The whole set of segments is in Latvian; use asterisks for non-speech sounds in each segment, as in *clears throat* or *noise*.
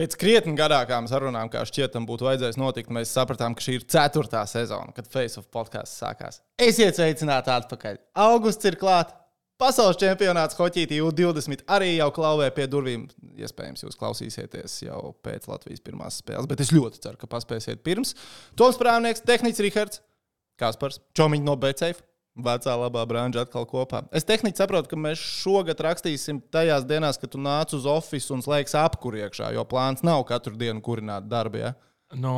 Pēc krietni garākām sarunām, kā šķietam, būtu vajadzējis notikt, mēs sapratām, ka šī ir ceturtā sezona, kad Face of podkāsts sākās. Esiet sveicināti atpakaļ. Augusts ir klāts. Pasaules čempionāts Hoķītī U20 arī jau klauvē pie durvīm. Iespējams, jūs klausīsieties jau pēc Latvijas pirmās spēles, bet es ļoti ceru, ka paspēsiet pirms. Toms Prāvnieks, Tehnicis Rihards, Kaspars, Čomiņš no BCF. Vecā labā brāņa atkal kopā. Es tehniski saprotu, ka mēs šogad rakstīsim tajās dienās, kad tu nāc uz oficiālu un slēgs apkuri iekšā, jo plāns nav katru dienu kurināt darbu. Ja? Nu,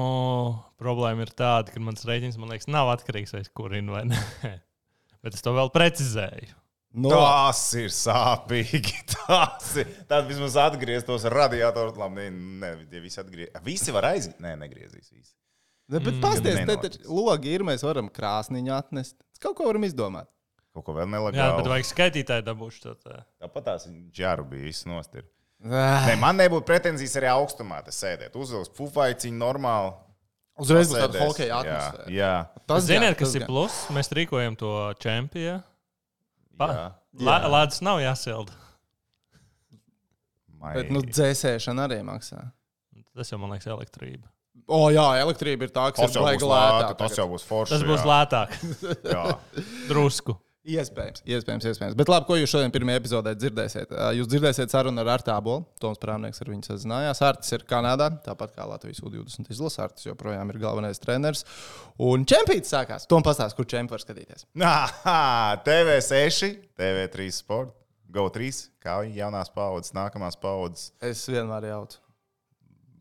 problēma ir tāda, ka mans rēķins, man liekas, nav atkarīgs no kurina vai nē. *laughs* Bet es to vēl precizēju. No. Tas ir sāpīgi. *laughs* Tas ir. Tad vismaz atgrieztos radiatoru. Labi, ne, ne, visi atgriezīs. Visi var aiziet. Nē, negriezīs. Visi. Ne, bet mm, pasties, te taču logi ir, mēs varam krāsniņu atnest. Kaut ko varam izdomāt. Kaut ko vēl nelegāli. Jā, bet vajag skaitītāju dabūšu to. Tā. Tāpat tās ģēru bija viss nostir. Ne, man nebūtu pretenzijas arī augstumā te sēdēt. Uzvilks pufaiciņu normāli. Uzreiz būs tāda hokeja atmosfēra. Jā, jā. Tas, ziniet, kas ir plus? Mēs rīkojam to čempionu. Lēdus nav jāsilda. Bet, nu, dzēsēšana arī maksā. Tas jau, man liekas, elektrība. O, jā, elektrība ir tā, kas ir baigta lētāk. Tas jau būs forši. Tas būs jā. lētāk. *laughs* Drusku. Iespējams, iespējams, iespējams. Bet labi, ko jūs šodien pirmajā epizodē dzirdēsiet? Jūs dzirdēsiet sarunu ar Artu Abolu. Toms Prāvnieks ar viņu sazinājās. Artis ir Kanādā, tāpat kā Latvijas U20 izlases. Artis joprojām ir galvenais treneris. Un čempions sākās. Tom pastāstīs, kur čempions var skatīties. Aha, TV6, TV3 Sport, GO3, kā jaunās paudzes, nākamās paudzes. Es vienmēr jaucu.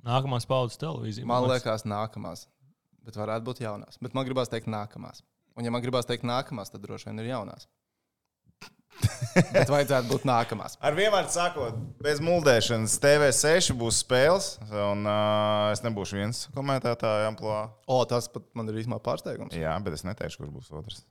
Nākamās paudzes televīzija. Man, man liekas, nākamās. Bet varētu būt jaunās. Bet man gribās teikt, nākamās. Un, ja man gribās teikt, nākamās, tad droši vien ir jaunās. *laughs* Bet vajadzētu būt nākamās. Ar vienvārdu sakot, bez muldēšanas TV6 būs spēles, un uh, es nebūšu viens komentētājs amplitūnā. O, tas pat man ir īstenībā pārsteigums. Jā, bet es neteikšu, kurš būs otrs.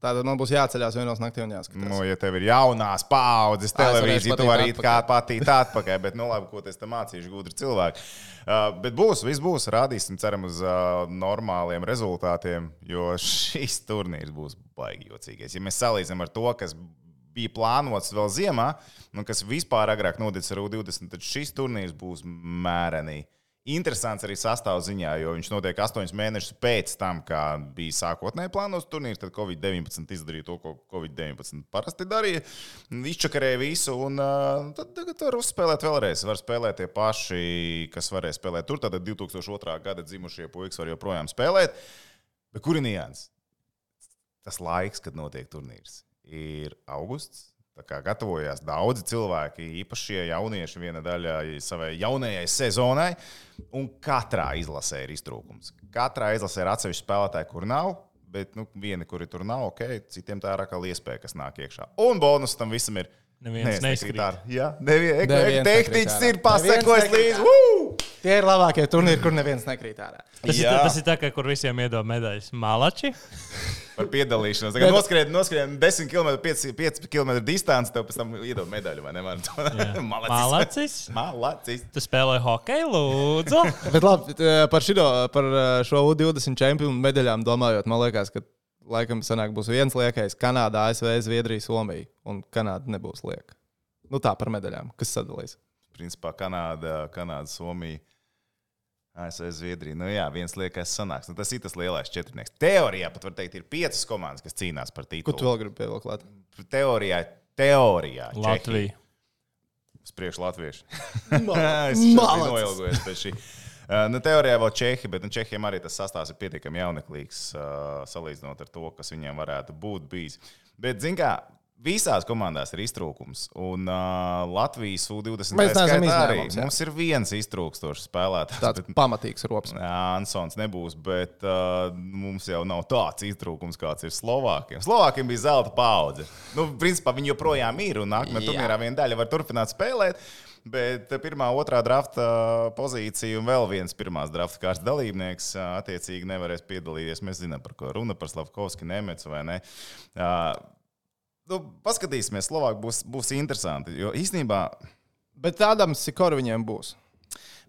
Tātad man būs jāceļās vienos naktī un jāskatās. Nu, ja tev ir jaunās paudzes televīzija, tu vari kā patīt atpakaļ, bet, nu, labi, ko es te mācīšu, gudri cilvēki. Uh, bet būs, viss būs, rādīsim, ceram uz uh, normāliem rezultātiem, jo šis turnīrs būs baigi jocīgais. Ja mēs salīdzinām ar to, kas bija plānots vēl ziemā, un kas vispār agrāk noticis ar U20, tad šis turnīrs būs mērenīgs interesants arī sastāvziņā, jo viņš notiek astoņus mēnešus pēc tam, kā bija sākotnēji plānots turnīrs. Tad Covid-19 izdarīja to, ko Covid-19 parasti darīja. Izčakarēja visu, un uh, tad tagad var uzspēlēt vēlreiz. Var spēlēt tie paši, kas varēja spēlēt tur. Tad 2002. gada dzimušie puikas var joprojām spēlēt. Bet kur ir nianses? Tas laiks, kad notiek turnīrs, ir augusts gatavojās daudzi cilvēki, īpaši šie jaunieši, viena daļa savai jaunajai sezonai. Un katrā izlasē ir iztrūkums. Katrā izlasē ir atsevišķi spēlētāji, kur nav. Bet nu, vieni, kuri tur nav, ok, citiem tā ir atkal iespēja, kas nāk iekšā. Un bonus tam visam ir. Neviens neizkrīt. Jā, neviens. Tehnicis ir pasakojis līdzi. Tie ir labākie turnīri, kur neviens nekrīt ārā. Tas, ir, tas ir tā, kā kur visiem iedod medaļas. Malači. par piedalīšanos. Tagad noskrien, noskrien 10 km, 5, 5 km distanci, tev pēc tam iedod medaļu, vai ne? *laughs* Malacis. Malacis. Tu spēlē hokeju, lūdzu. *laughs* Bet labi, par, šito, par šo U20 čempionu medaļām domājot, man liekas, ka laikam sanāk būs viens liekais - Kanāda, ASV, Zviedrija, Somija. Un Kanāda nebūs lieka. Nu tā par medaļām, kas sadalīs. Principā Kanāda, Kanāda Somija. ASV Zviedrija. Nu, jā, viens liekas, sanāks. Nu, tas ir tas lielais četrnieks. Teorijā pat var teikt, ir piecas komandas, kas cīnās par titulu. Ko tu vēl gribi pievilkt klāt? Teorijā, teorijā. Latvija. Uz priekšu latviešu. *laughs* es noilgojos pēc šī. Uh, nu, teorijā vēl Čehi, bet nu, Čehijam arī tas sastāvs ir pietiekami jauneklīgs, uh, salīdzinot ar to, kas viņiem varētu būt bijis. Bet, zināmā mērā, Visās komandās ir iztrūkums. Un uh, Latvijas U-20 mēs neesam izņēmums. Mums ir viens iztrūkstošs spēlētājs. Tāds bet, pamatīgs rops. Jā, Ansons nebūs, bet uh, mums jau nav tāds iztrūkums, kāds ir Slovākiem. Slovākiem bija zelta paudze. Nu, principā viņi joprojām ir un nākamajā turnīrā viena daļa var turpināt spēlēt. Bet pirmā, otrā drafta pozīcija un vēl viens pirmās drafta kārtas dalībnieks attiecīgi nevarēs piedalīties. Mēs zinām, par ko runa par Slavkovski, Nemets vai ne. Uh, nu, paskatīsimies, Slovākija būs, būs interesanti. Jo īstenībā. Bet tādam Sikora viņiem būs.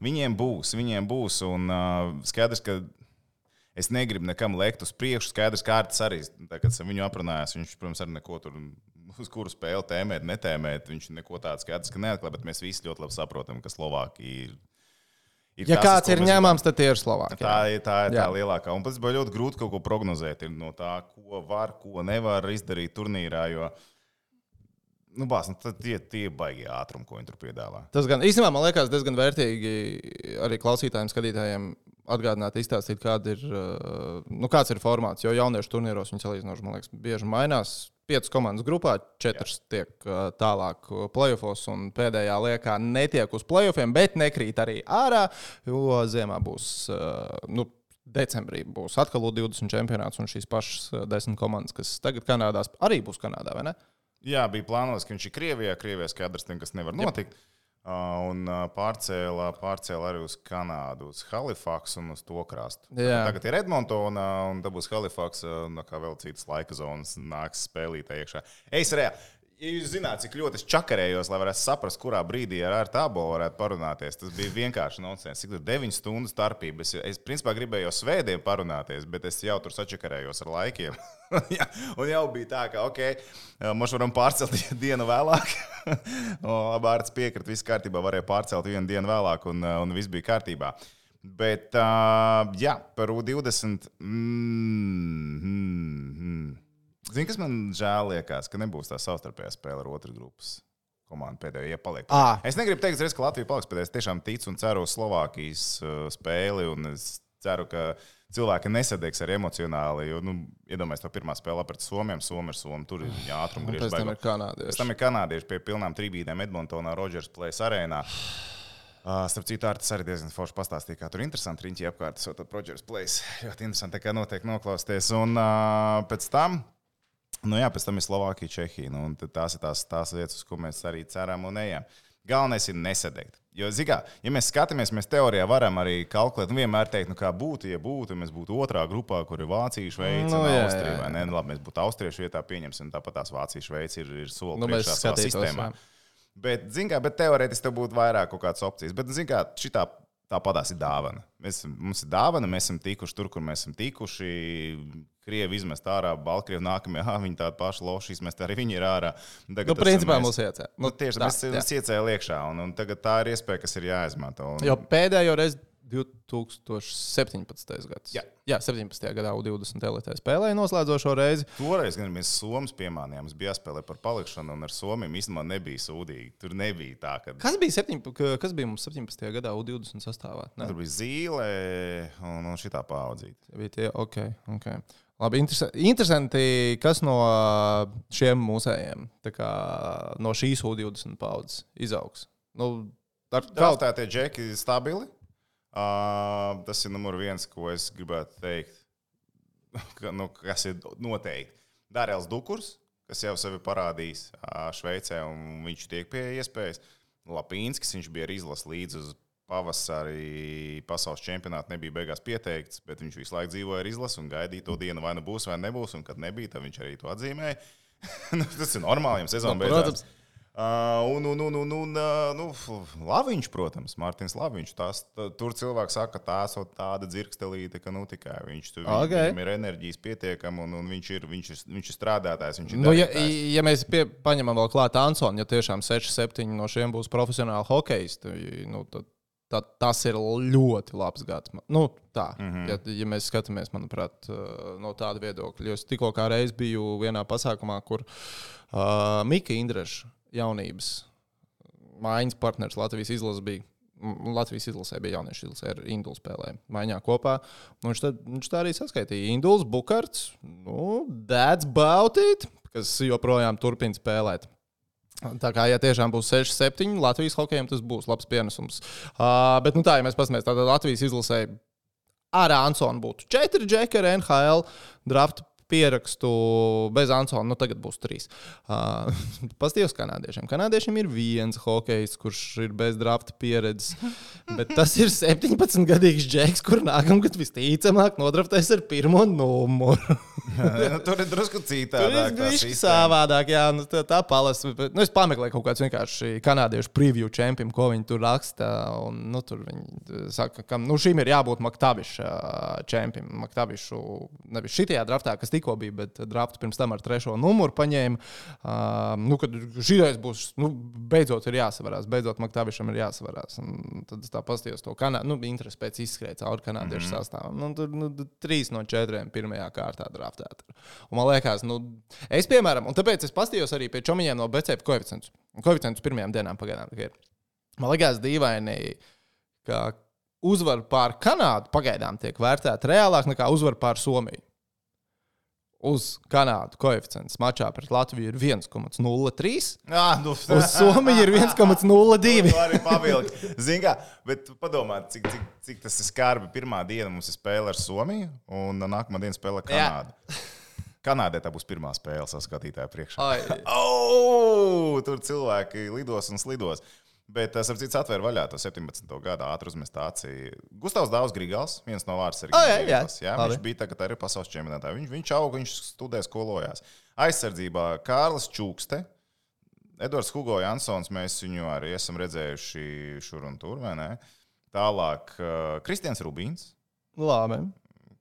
Viņiem būs, viņiem būs. Un uh, skaidrs, ka es negribu nekam lekt uz priekšu. Skaidrs, kā Kārtas arī, kad esmu viņu aprunājis, viņš, protams, arī neko tur uz kuru spēli tēmēt, netēmēt. Viņš neko tādu skaidrs, ka neatklāja, bet mēs visi ļoti labi saprotam, ka Slovākija ir ir Ja kāds ir mēs ņemams, tad tie ir Slovākija. Tā ir tā, ir tā lielākā. Un pats bija ļoti grūti kaut ko prognozēt ir no tā, ko var, ko nevar izdarīt turnīrā. Jo, nu, bās, nu, tie, tie baigi ātrumi, ko viņi tur piedāvā. Tas gan īstenībā man liekas diezgan vērtīgi arī klausītājiem, skatītājiem atgādināt, izstāstīt, kāda ir, uh, nu, kāds ir formāts. Jo jauniešu turnīros viņi salīdzinoši, man liekas, bieži mainās. Piecas komandas grupā, četras Jā. tiek uh, tālāk playoffs, un pēdējā liekā netiek uz playoffiem, bet nekrīt arī ārā, jo ziemā būs. Uh, nu, Decembrī būs atkal U20 čempionāts, un šīs pašas desmit komandas, kas tagad Kanādā, arī būs Kanādā, vai ne? Jā, bija plānots, ka viņš ir Krievijā, Krievijas kadrs, kas nevar notikt. Uh, un pārcēlā, pārcēlā arī uz Kanādu, uz Halifaxu un uz to krastu. Jā. Tagad ir Edmontonā, un tad būs Halifax, uh, un kā vēl citas laika zonas nāks spēlīt iekšā. Reāli. Ja jūs zināt, cik ļoti es čakarējos, lai varētu saprast, kurā brīdī ar, ar tābu varētu parunāties, tas bija vienkārši nonsens. Cik tur 9 stundu starpība. Es, es principā gribēju jau svētdien parunāties, bet es jau tur sačakarējos ar laikiem. *laughs* Jā, un jau bija tā, ka, ok, mēs varam pārcelt *laughs* dienu vēlāk. *laughs* Labārds piekrita, viss kārtībā, varēja pārcelt vienu dienu vēlāk, un, un viss bija kārtībā. Bet, uh, jā, par U20. Mm, mm, mm. Zini, kas man žēl liekas, ka nebūs tā savstarpējā spēle ar otru grupas komandu pēdējo, ja paliek. Ā. Es negribu teikt, reiz, ka Latvija paliks pēdējais. Es tiešām ticu un ceru uz Slovākijas uh, spēli, un es ceru, ka cilvēki nesadegs arī emocionāli. Jo, nu, iedomājieties, to pirmā spēlē pret Somiem. Somija ir Somija, tur ir ātrums Un griežs. pēc tam ir kanādieši. Pēc tam ir kanādieši pie pilnām trībītēm Edmontonā, Rodžers Place arēnā. Uh, starp citu, ar tas arī diezgan forši pastāstīja, kā tur interesanti riņķi apkārt, so tad Rodžers Place. Ļoti interesanti, kā noteikti noklausties. Un uh, pēc tam, nu jā, pēc tam ir Slovākija, Čehija. Nu, tās ir tās, tās vietas, uz ko mēs arī ceram un ejam. Galvenais ir nesadegt. Jo, zigā, ja mēs skatāmies, mēs teorijā varam arī kalkulēt, un vienmēr teikt, nu, kā būtu, ja būtu, mēs būtu otrā grupā, kur ir Vācija, Šveice Nu, un jā, Austrija. jā, vai ne? Nu, labi, mēs būtu Austriešu vietā, pieņemsim, tāpat tās Vācija, Šveice ir, ir soli Nu, priekšā savā sistēmā. jā. Bet, zin kā, bet teorētiski tev būtu vairāk kaut kādas opcijas. Bet, zin kā, šitā tāpatās ir dāvana. Mēs, mums ir dāvana, mēs esam tikuši tur, kur mēs esam tikuši. Krievi izmest ārā, Baltkrievi nākamie, *laughs* ah, viņi tādi paši loši izmest, arī viņi ir ārā. Tagad Nu, principā mēs- mums iecē. Nu, tieši tā, mēs, mēs iecēlām iekšā, un, un tagad tā ir iespēja, kas ir jāizmanto. Un, Jo pēdējo reizi 2017. gads. Jā. Jā 17. gadā U20 elitē spēlēja noslēdzošo reizi. Toreiz, kad mēs Somijas piemānījām, bija jāspēlē par palikšanu, un ar Somiju īstenībā nebija sūdīgi. Tur nebija tā, ka Kas bija, 7, kas bija mums 17. gadā U20 sastāvā? Ne? tur bija zīle un, un šitā paudzīta. Bija tie, ok, ok. Labi, interesanti, kas no šiem mūsējiem, tā kā no šīs U20 paudzes izaugs. Nu, ar kaut Draftētie džeki ir stabili. Uh, tas ir numurs viens, ko es gribētu teikt. *laughs* ka, nu, kas ir noteikti. Dārēls Dukurs, kas jau sevi parādījis uh, Šveicē, un viņš tiek pie iespējas. Lapīnskis, viņš bija arī izlases līdz uz pavasarī pasaules čempionātu, nebija beigās pieteikts, bet viņš visu laiku dzīvoja ar izlasi un gaidīja to dienu, vai nu būs, vai nebūs. Un kad nebija, tad viņš arī to atzīmēja. *laughs* Nu, tas ir normāli, ja sezona Nu, beidzās. protams. Uh, un, un, un, un, un uh, nu, Laviņš, protams, Mārtiņš Laviņš. Tās, tur cilvēks saka, ka tā ir tāda dzirkstelīte, ka nu, tikai viņš tur Ok. okay. ir enerģijas pietiekama un, un viņš, ir, viņš, ir, viņš ir strādātājs. Viņš ir Nu, ja, ja mēs pie, paņemam vēl klāt Ansonu, ja tiešām 6, 7 no šiem būs profesionāli hokeisti, nu, tad, tad tas ir ļoti labs gads. Nu, tā, mm -hmm. ja, ja mēs skatāmies, manuprāt, no tāda viedokļa. Jo es tikko kā reiz biju vienā pasākumā, kur uh, Mika Indreša jaunības mājas partneris Latvijas izlases bija. Latvijas izlasē bija jauniešu izlasē ar Indulu spēlēm. Maiņā kopā. Nu, viņš, tad, viņš tā arī saskaitīja. Induls, Bukarts, nu, Dēds Bautīt, kas joprojām turpina spēlēt. Tā kā, ja tiešām būs 6, 7 Latvijas hokeja, tas būs labs pienesums. Uh, bet, nu tā, ja mēs paskatāmies, tad Latvijas izlasē ar Ansonu būtu 4 džekari, NHL, draft pierakstu bez Ansona, nu tagad būs 3. Uh, *laughs* Pastāvs kanādiešiem. Kanādiešiem ir viens hokejs, kurš ir bez drafta pieredzes, *laughs* bet tas ir 17-gadīgs džeks, kur nākamgad visticamāk nodraftēs ar pirmo numuru. nu, tur ir drusku Tur citādāk. ir tā višķi sistēma. savādāk, jā, nu, tā, tā palasa. Nu, es pameklēju kaut kādus vienkārši kanādiešu preview čempionu, ko viņi tur raksta. Un, nu, tur viņi saka, ka nu, šim ir jābūt Maktaviša čempionam. Maktavišu nevis šitajā draftā, kas tikko bija, bet draftu pirms tam ar trešo numuru paņēma. Uh, nu, kad šīs būs, nu, beidzot ir jāsavarās, beidzot Maktavišam ir jāsavarās. Un tad es tā pastījos to kanādu, nu, interesi pēc izskrēja cauri kanādiešu mm -hmm. sastāvam. Nu, tur nu, trīs no četriem pirmajā kārtā draftēta. Un man liekas, nu, es, piemēram, un tāpēc es pastījos arī pie čomiņiem no BCP koeficientus. Koeficientus pirmajām dienām pagaidām. tikai ir. Man liekas, dīvaini, ka uzvara pār Kanādu pagaidām tiek vērtēta reālāk nekā uzvara pār Somiju. Uz Kanādu koeficients mačā pret Latviju ir 1,03. Jā, nu, Uz Somiju ir 1,02. Tu arī pavilki. Zini, kā, bet padomā, cik, cik, cik tas ir skarbi. Pirmā diena mums ir spēle ar Somiju, un nākamā diena spēle ar Kanādu. Kanādē tā būs pirmā spēle saskatītāja priekšā. Oh, *laughs* tur cilvēki lidos un slidos. Bet tas, ap cits, atvēra vaļā to 17. gada ātrus mestāciju. Gustavs Dāvs Grigals, viens no vārdsargiem. O, jā, jā. jā, viņš bija tagad arī pasaules čempionātā. Viņš, viņš auga, viņš studē, skolojās. Aizsardzībā Kārlis Čukste. Edvards Hugo Jansons, mēs viņu arī esam redzējuši šur un tur? Tālāk, uh, Kristians Rubīns, Labi.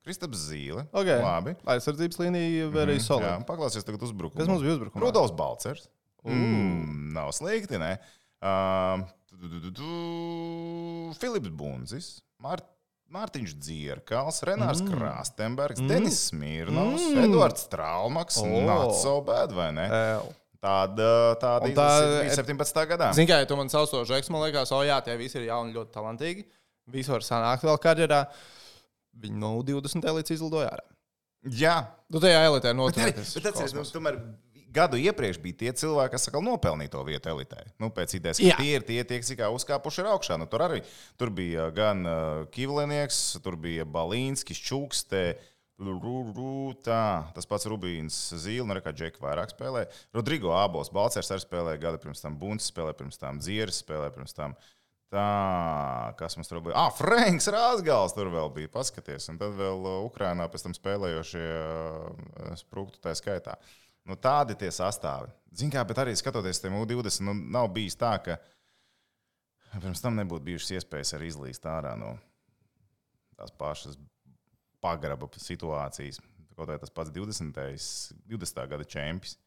Kristaps Zīle. Okay. Labi. Aizsardzības līnija arī Jā, solīta. paklausies tagad uzbrukumā. Kas mums bija uzbrukumā? Rudolfs Balcers. Mm, nav slikti, ne? Uh, Filips Bunzis, Mār, Mārtiņš Dzierkals, Renārs mm. Krastenbergs, mm. Denis Smirnovs, mm. Edvards Traumaks. Oh. Not so bad, vai ne? Ēl. Tāda, tāda tā- bija 17. gadā. Zini, kā ja tu man sauc to žeks, man liekas, o jā, tie visi ir jauni, ļoti talantīgi. Visi var sanākt vēl karjerā. Viņi no 20 elites izlidoja ārā. Jā, Nu, tajā elitē Bet, arī, noturēties. bet atceries, nu, tomēr gadu iepriekš bija tie cilvēki, kas atkal nopelnīja to vietu elitē. Nu, pēc idejas, ka Jā. tie ir tie, tie kas kā uzkāpuši ir augšā. Nu, tur arī tur bija gan uh, Kivlinieks, tur bija Balīnskis, Čukste. Tā, tas pats Rubīns Zīle, nu, re, kā Džeka vairāk spēlē. Rodrigo Abels, Balcers arī spēlēja gadu pirms tam, Bunts spēlēja pirms tam, Dzieris spēlēja pirms tam. Tā, kas mums tur bija? Ah, Franks Rāzgals tur vēl bija. Paskaties, un tad vēl uh, Ukrainā pēc tam spēlējošie uh, sprūktu tā skaitā. Nu, tādi tie sastāvi. Ziniet, kā, bet arī skatoties tam U20, nu, nav bijis tā, ka pirms tam nebūtu bijušas iespējas arī izlīst ārā no tās pašas pagraba situācijas. Kaut kā tas pats 20. 20. gada čempions.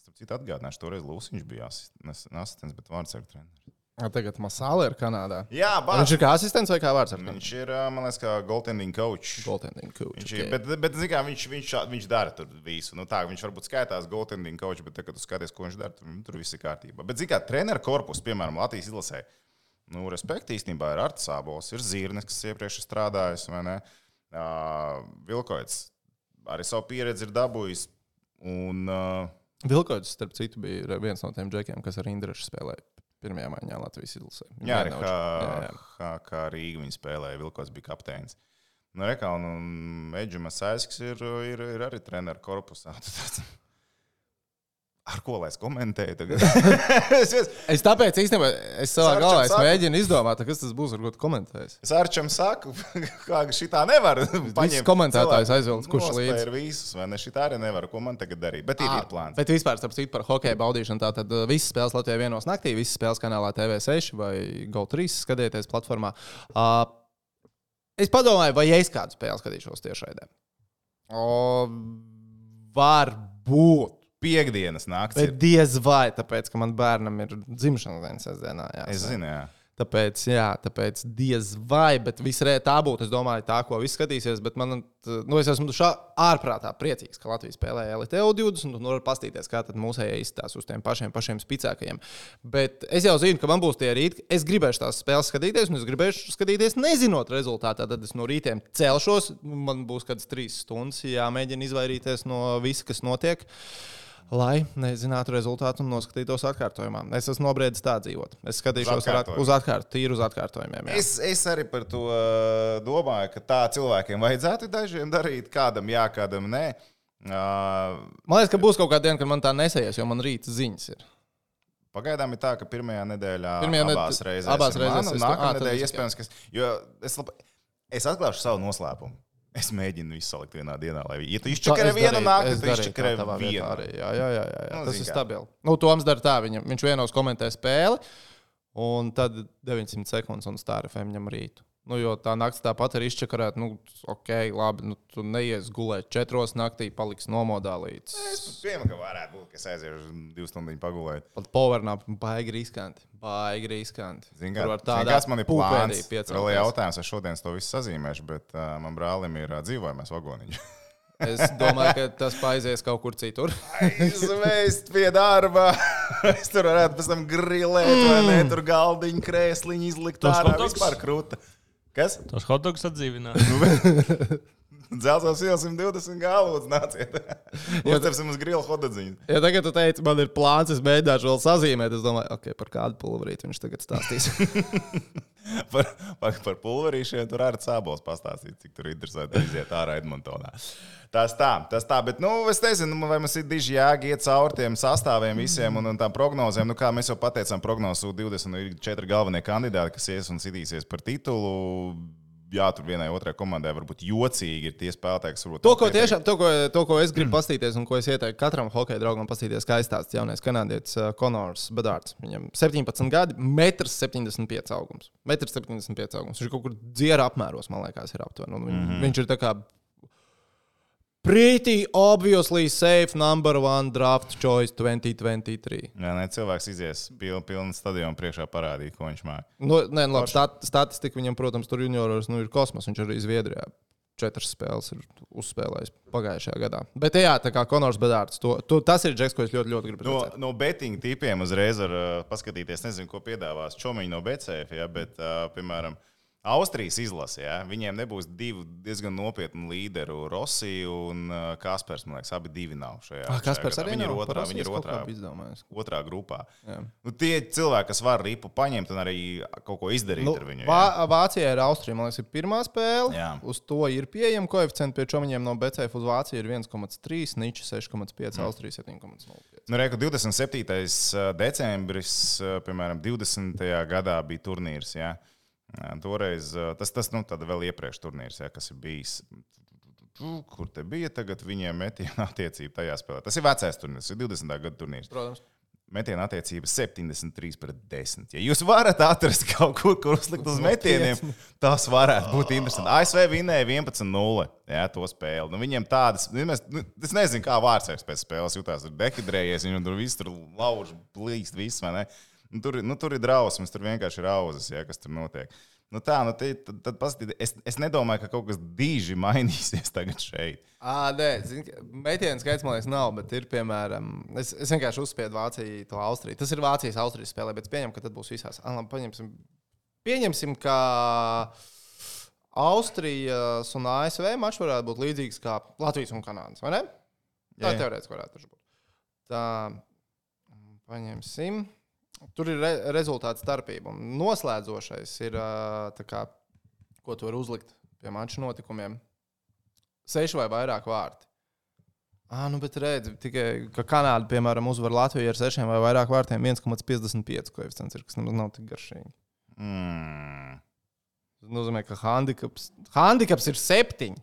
Starp citu, atgādināšu, toreiz Lūsis bija asistents, bet vārdsargu treneris. Tagad Masāle ir Kanādā. Jā, bāc, Viņš ir kā asistents vai kā vārds Viņš ir, man liekas, kā goaltending coach. Goaltending coach. Viņš, okay. bet, bet zini kā, viņš, viņš, viņš dara tur visu. Nu, tā, viņš varbūt skaitās goaltending coach, bet, tad, kad tu skaties, ko viņš dara, tur, tur viss ir kārtībā. Bet, zini kā, treneru korpus, piemēram, Latvijas izlasē, nu, respekti īstenībā ir Arts Sābols, ir Zīrnes, kas iepriekš ir strādājis, vai ne? Uh, Vilkoits arī savu pieredzi ir dabūjis. Un, uh, Vilkoģis, starp citu, bija viens no tiem džekiem, kas ar Indrešu spēlēja pirmajā maiņā Latvijas izlasē. Jā, arī vienauč- jā, jā. kā, kā, kā Rīga viņa spēlēja, Vilkots bija kapteinis. Nu, Rekā, un, Eģimas Sēsks ir, ir, ir arī treneru korpusā. *laughs* Ar ko lai es komentēju? *laughs* es, es, Es tāpēc īstenībā es savā galvā es mēģinu izdomāt, kas tas būs, ar ko tu komentēsi. es Arčam saku, *laughs* kā šitā nevar. Visus komentētājus aizvilkt, kurš līdzi. Ir visus, vai ne? Šitā arī nevar. Ko man tagad darīt? Bet ir, ir plāns. Bet vispār, starp citu, par hokeja baudīšanu, tātad uh, visas spēles Latvijā vienos naktī, visas spēles kanālā TV6 vai GO3 skatieties platformā. Uh, es padomāju, vai es kādu spēli skatīšos tiešraidē. O, Piektdienas naktis. Bet diez vai, tāpēc, ka man bērnam ir dzimšanas diena sestdienā. Jā, Es zinu, jā. Tāpēc, jā, tāpēc diez vai, bet visrē tā būtu. Es domāju, tā, ko viss skatīsies. Bet man, nu, es esmu šā ārprātā priecīgs, ka Latvijas spēlē LTO 20. Un var paskatīties, kā tad mūsējie izstāsta uz tiem pašiem, pašiem spēcīgākajiem. Bet es jau zinu, ka man būs tie rīti. Es gribēšu tās spēles skatīties, un es gribēšu skatīties, nezinot rezultātā. Tad es no rītiem celšos. Man būs kādas trīs stundas jāmēģina izvairīties no visa, kas notiek. Lai nezinātu rezultātu un noskatītos atkārtojumā. Es esmu nobriedis tā dzīvot. Es skatīšos at- atkārtojumu. uz atkārtojumu, tīri uz atkārtojumiem. jā. Es, es arī par to uh, domāju, ka tā cilvēkiem vajadzētu dažiem darīt, kādam jā, kādam nē. Uh, Man liekas, ka būs kaut kāda diena, kad man tā nesējas, jo man rīta ziņas ir. Pagaidām ir tā, ka pirmajā nedēļā Pirmajā abās reizēs, abās reizēs man, un es nākamā nedēļa es- iespējams, ka. Jo es, lab, es atklāšu savu noslēpumu. Es mēģinu visu salikt vienā dienā, lai ja tu izčakarē vienu naktī, tad izčakarē vienu. Arī. Jā, jā, jā, jā. Nu, tas ir stabili. Nu, Toms dara tā, viņam, viņš vienos komentē spēli, un tad 900 sekundes un stāra FM ņem rītu. Nu, jo tā naktis tāpat ir izčakarēta. Nu, ok, labi, nu, tu neies gulēt četros naktī, paliks nomodā līdz. Es pieņemu, ka varētu būt, ka es aiziešu divu stundu pagulēt. Pat powernap baigi riskanti. Baigi riskanti. Zini, kā, tādā kāds man ir plāns? Vēl jautājums, es šodien to visu sazīmēšu, bet uh, man brālim ir uh, dzīvojamais vagoniņš. *laughs* Es domāju, ka tas paizies kaut kur citur. Aizvest pie darba. *laughs* es tur varētu pēc tam grilēt, vai ne? Tur galdiņu, krēsliņu izlikt. Tas ārā, vispār krūta. Kas? Tos hotdogus atdzīvināt. *laughs* *laughs* Dzelzos ielas 120 gālūdz, nāciet. *laughs* Uztversim uz grilu hodadziņu. Ja tagad tu teici, man ir plāns, es mēģināšu vēl sazīmēt, es domāju, ok, par kādu pulverīti viņš tagad stāstīs. *laughs* Par, par, par pulverīšiem tur arī cēlos pastāstīt, cik tur interesanti iziet ārā Edmontonā. Tas tā, tas tā, bet, nu, es nezinu, vai mums ir diži jēga iet cauri tiem sastāviem visiem un, un tām prognozēm. Nu, kā mēs jau pateicām, prognozu 20 ir četri galvenie kandidāti, kas ies un sitīsies par titulu. Jā, tur vienai otrai komandai varbūt jocīgi ir tie spēlētāji, kas varbūt. To, ko, tiešām, to, ko, to, ko es gribu paskatīties, un ko es ieteiktu katram hokeja draugam paskatīties, kā izstāsta jaunais kanādietis uh, Konors Bedārds. Viņam 17 gadi, 1,75 m augums. 1,75 m augums. Viņš kaut kur dziera apmēros, man liekas, ir aptuveni. Mm -hmm. Viņš ir tā kā pretty obviously safe number one draft choice 2023. Jā, ne, cilvēks izies pilnu, pilnu stadionu priekšā parādīt, ko viņš māca. Nu, nē, labi, stat, statistika viņam, protams, tur junioros nu, ir kosmos. Viņš arī Zviedrijā četras spēles ir uzspēlējis pagājušajā gadā. Bet jā, tā kā Konors Bedārds, to, to, tas ir džeks, ko es ļoti, ļoti gribu No, redzēt. no betting tipiem uzreiz var uh, paskatīties, nezinu, ko piedāvās Čomiņš no BCF, ja, bet, uh, piemēram, Austrijas izlase, ja, viņiem nebūs divi diezgan nopietni līderi, Rosija un uh, Kaspars. Man liekas, abi divi nav šajā. Ah, Kaspars arī viņi ir otrā, viņi ir otrā, otrā grupā. Jā. Nu, tie cilvēki, kas var ripu paņemt un arī kaut ko izdarīt Nu, ar viņu. Ja. Vācijā ir Austrija. Man liekas, ir pirmā spēle. Jā. Uz to ir pieejama koeficients. Pie čomiņiem no BCF uz Vāciju ir 1,3, Ničs 6,5, mm. Austrija 7,05. Nu, Reku 27. decembris, uh, piemēram, 20. gadā bija turnīrs. Ja? Toreiz uh, tas, tas nu, tad vēl iepriekš turnīrs, ja, kas ir bijis. Kur te bija tagad viņiem metiena attiecība tajā spēlē? Tas ir vecais turnīrs, tas ir 20. gada turnīrs. Protams. Metiena attiecība 73 pret 10. Ja jūs varat atrast kaut kur, kur uzlikt uz metieniem, tas varētu būt interesanti. ASV vinnēja 11-0 jā, to spēli. Nu, viņiem tādas, nu, nu, es nezinu, kā vārdsargs pēc spēles jutās. Tur dehidrējies, viņam tur viss tur lauž, blīst, viss, vai ne? Nu, tur, nu, tur ir drausmas, tur vienkārši ir auzas, jā, kas tur notiek. Nu, tā, nu, te, tad, tad paskatīt, es, es nedomāju, ka kaut kas diži *laughs* mainīsies tagad šeit. À, nē, metienu skaits man liekas nav, bet ir piemēram, es, es vienkārši uzspiedu Vāciju, to Austriju. Tas ir Vācijas Austrijas spēlē, bet pieņem, ka tad būs visās. Labi, Pieņemsim, pieņemsim, ka Austrijas un ASV mačs varētu būt līdzīgs kā Latvijas un Kanādas, vai ne? Tā teorētiski varētu būt. Tā, paņemsim. Tur ir re rezultāts starpība. Un noslēdzošais ir, kā, ko tu vari uzlikt pie maču notikumiem. Seši vai vairāk vārti. Ah, nu, bet redz, tikai ka Kanāda, piemēram, uzvar Latviju ar sešiem vai vairāk vārtiem 1,55 koeficients, ir, kas nav tik garšīgi. Mm. Tas nozīmē, ka handikaps, handikaps ir septiņi.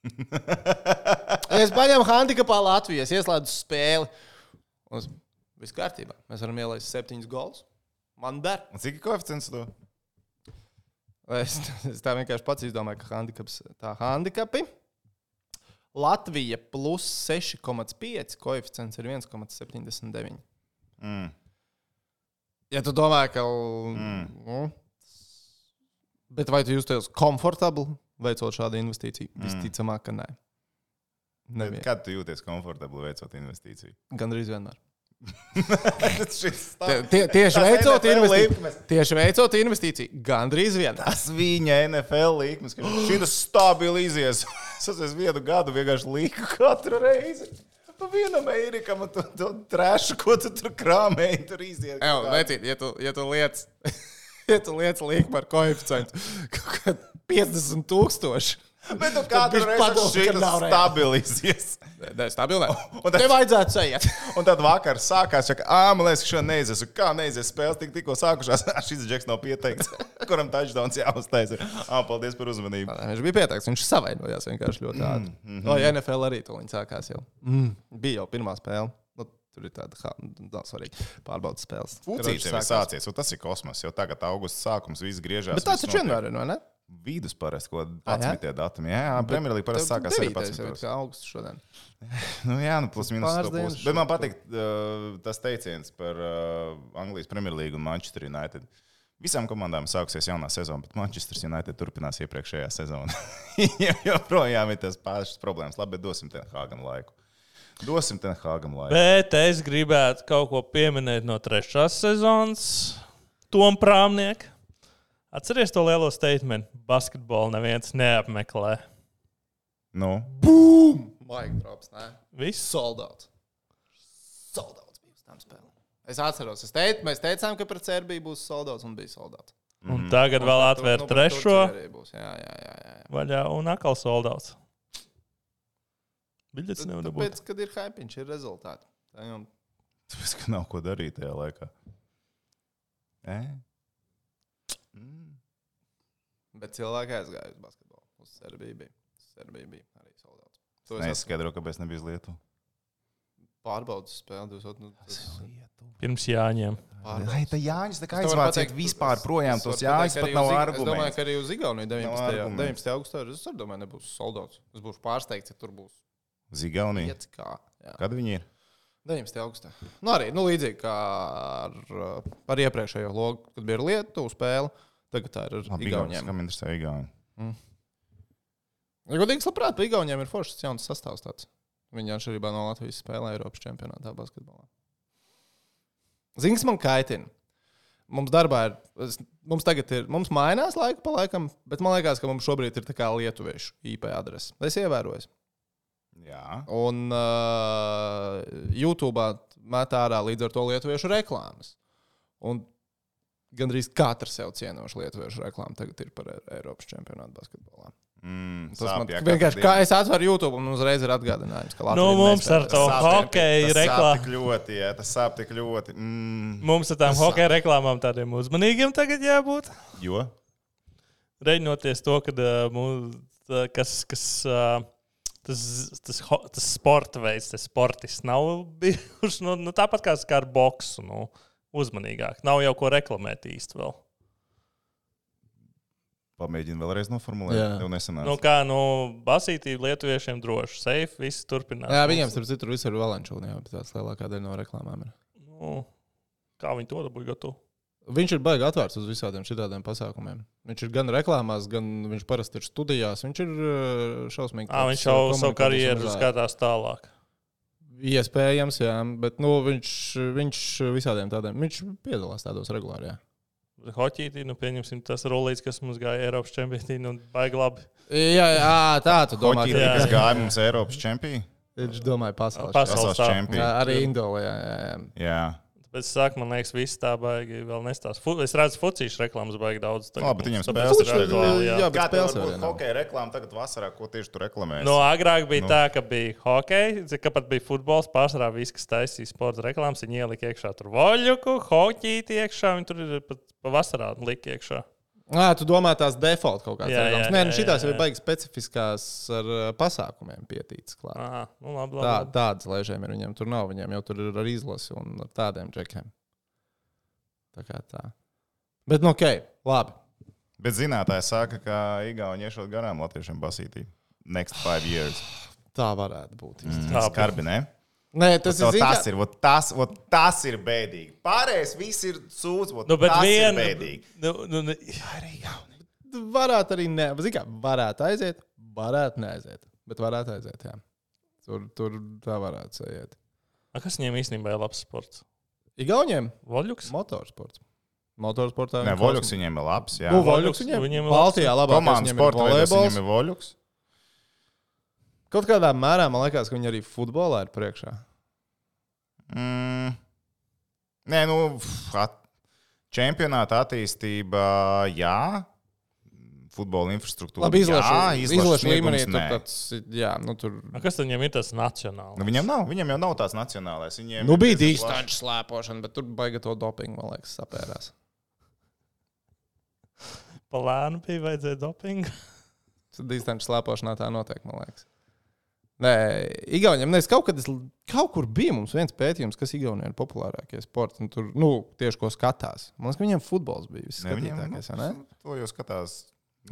*laughs* es paņēmu handikapā Latviju, es ieslēdzu spēli. Un Viss kārtībā. Mēs varam ielaist septiņus gols. Man der. Un Cik ir koeficients to? Es, es tā vienkārši pats izdomāju, ka handikaps, tā handikapi. Latvija plus 6,5 koeficients ir 1,79. Mm. Ja tu domā, ka. Mm. Nu, bet vai tu jūties komfortabli veicot šādu investīciju? Mm. Visticamāk, ka nē. Kad tu jūties komfortabli veicot investīciju? Gan arī vienmēr. *laughs* Šis Tie, tie, tieši, veicot investīciju, tieši veicot investīciju, gandrīz vienmēr. Tas viņa NFL līnijas, ka *gasps* šī stabili izies. Es esmu vienu gadu vienkārši līku katru reizi. Pa vienam eirikam, tu, tu trēšu, ko tu tur krāmēji, tur iziet. Jā, vecīt, ja tu, ja tu liec, *laughs* ja tu liec līkumu ar koeficientu *laughs* kaut kādā 50 tūkstoši. Bet tu katru reizi padomā, ka šī nav reāli. Stabilē. Un tad- Tev vajadzētu sajiet. *laughs* Un tad vakar sākās, ka, ah, man liekas, ka šodien neizies. Un Kā neizies spēles, tik, tikko sākušās. *laughs* Šis džeks nav pieteikts, *laughs* kuram touchdowns jāuztaisa. Ah, paldies par uzmanību. Viņš bija pieteikts, viņš savainojās vienkārši ļoti ātri. Mm, mm, mm. NFL arī to viņa sākās jau. Mm. Bija jau pirmā spēle. Nu, tur ir tāda, ha, nav svarīgi, pārbaudas spēles. Fucīts jau ir sācies, un tas ir kosmos. Jau tagad augusts sākums, viss griežās. Bet tāds notiek. vienmēr ir, vai ne? Vidus parasti, ko Ah, jā? 11. datumi. Jā, jā Premjerlīga parasti sākās arī 11. kā augsts šodien. *laughs* Nu, jā, nu, plus to pusi. dienas Bet man patīk uh, tas teiciens par uh, Anglijas Premjerlīgu un Manchester United. Visām komandām sāksies jaunā sezona, bet Manchester United turpinās iepriekšējā sezonā. *laughs* Joprojām ir tas pašas problēmas. Labi, bet dosim Tenhāgam laiku. Dosim Tenhāgam laiku. Bet es gribētu kaut ko pieminēt no trešās sezonas. Tom Prāmnieks. Atcerieties to lielo statement. Basketbolu neviens neapmeklē. Nu, Mike drops, nē. Viss. Soldāts. Soldāts bija uz tām spēlēm. Es atceros, es teicu, mēs teicām, ka pret Serbiju būs soldāts un bija soldāts. Un tagad vēl atvērt Nu, pret trešo būs. Jā, jā, jā. jā. vaļā un atkal soldāts. Biļets nevar būt. Tāpēc, kad ir hype, ir rezultāti. Tā jau tāpēc, ka nav ko darīt tajā laikā. E? Bet cilvēki aizgāja uz basketbolu. Uz Serbiju bija. Serbija bija arī soldāts. To es esmu Neskaidro, kāpēc nebija uz Lietuvu. pārbaudījis spēli. Jūs, nu, tas, Pirms jāņem. Ai, tā Jānis, tā kā aizvāciet vispār projām tos pateikt, pat nav Ig- Es argumentu. domāju, ka arī uz Igauniju 19. argumentu. 19. augustā es arī domāju, nebūs soldāts. Es būšu pārsteigts, ja tur būs Zigaunija. 5K. Jā. Kad viņi ir? 19. augustā. Nu, arī nu, līdzīgi kā ar, uh, ar iepriekšējo logu, kad bija Lietuvas spēle. Tagad tā ir ar Labi, Igauniem. Kam interesē Igauni? Ja godīgi, labprāt, pa Igauniem ir foršs jauns sastāvs. Tāds. Viņi atšķirībā no Latvijas spēlē Eiropas čempionātā basketbolā. Zini, kas man kaitina? Mums darbā ir, es- mums tagad ir, mums mainās laika pa laikam, bet man liekas, ka mums šobrīd ir tā kā lietuviešu IP adrese. Es ievēroju. Jā. Un uh, YouTube met ārā līdz ar to lietuviešu reklāmas. Un gandrīz katrs sev cienošs lietuviešu reklāmas tagad ir par Ei- Eiropas čempionātu basketbolā. Mm, Tas man sāp, jā, vienkārši, kā es atveru YouTube un uzreiz ir atgādinājums, ka Nu, Latvija mums ar to sāp reklāmu. tik ļoti, jā, tas sāp tik ļoti. Mm. Mums ar tām hokeja reklāmām tādiem uzmanīgiem tagad jābūt. Jo? Reiķinoties to, ka uh, kas, kas uh, tas, tas, tas sporta veids, tas sportists nav *laughs* bijuši nu, nu, tāpat kā, kā ar boksu. Nu, uzmanīgāk. Nav jau ko reklamēt īsti vēl. Pamēģini vēlreiz noformulēt. Jā. Tev nesanāca. Nu, kā nu, basītība lietuviešiem droši, safe, viss turpinās. Jā, viņiem starp citu visur ir Valančūna, jau tāds lielākā daļa no reklāmām. Ir. Nu, kā viņi to dabūja gatavu? Viņš ir baigi atvērts uz visādiem šādiem pasākumiem. Viņš ir gan reklāmās, gan viņš parasti ir studijās. Viņš ir uh, šausmīgi. À, viņš jau uh, savu karjeru skatās tālāk. Iespējams, jā, bet nu, viņš, viņš visādiem tādiem, viņš piedalās tādos regulāri. Jā. Hoķītī, nu, pieņemsim, tas rolīts, kas mums gāja Eiropas čempionātī, nu, baigi labi. Jā, jā, tā tu domā. Hoķī, jā, kas gāja mums Eiropas čempionā? Viņš domāja pasaules. Pasaules Pasaules tā. čempions. Jā, arī Indolē. Jā, jā, jā. Bet es saku, man liekas, viss tā baigi vēl nestāsta. Fu- Es redzu, fucīšu reklāmas baigi daudz. tagad Labi, mums, spēles ir tagad aktuāli, jā. jā. bet spēles būt nav. hokeja reklāma tagad vasarā, ko tieši tur reklamēs? No agrāk bija Nu. nu. tā, ka bija hockey, ka pat bija futbols. Pārsvarā viss, kas taisīja sporta reklāmas, viņi ielika iekšā tur voļuku, hoķīti iekšā. Viņi tur ir pat pavasarā lika iekšā. Nē, tu domā tās default kaut kādas jā, Nē, nu jā, jau ir baigi specifiskās ar pasākumiem pietīts. Aha, nu labi, Tā, labi. tādas lēšiem ir viņiem. Tur nav viņiem jau tur ir ar izlasi un ar tādiem džekiem. Tā kā tā. Bet, nu, ok, labi. Bet zinātāji saka, ka Igauni iešot garām latviešiem basītī. Next five years. Tā varētu būt. Mm. Tā Skarbi, ne? Nē, tas Tas, ir. tas, ir, vot tas, vot tas ir bēdīgi. Pārējais viss ir sūds, vot Nu, bet tas viena. ir bēdīgi. Nu, nu, nu, Arī jauni. Varētu arī ne. Kā varētu aiziet, varētu neaiziet. Bet varētu aiziet, jā. Tur, tur tā varētu aiziet. a, kas viņiem īstenībā ir labs sports? Igauniem Voļuks? motorsports. Motorsportā. Nē, voļuks viņiem ir labs. Jā, Nu, Voļuks viņiem, viņiem ir Baltijā labāk. Komandas sporta veidos viņiem ir voļuks. Kaut kādā mērā man liekas, ka viņi arī futbolā ir priekšā. Mm. Nē, nu, at, čempionāta attīstība, jā. futbola infrastruktūra. Labi, izlašu līmenī tur tāds, jā, nu tur. Nu, kas tad viņam ir tas nacionāls? Nu, viņam nav, viņam jau nav tās nacionālais. Viņiem Nu bija distanču slēpošana, bet tur baiga to dopingu, man liekas, sapērās. Pa lēnu bija vajadzēja dopingu. Distanču slēpošanā tā notiek, man liekas. Nē, Igauniem nes kaut kad es, kaut kur bija mums viens pētījums, kas Igaunijā ir populārākie sporti. un Tur, nu, tieši ko skatās. Man liekas, ka viņiem futbols bija viskatītākais. nu? To jau skatās.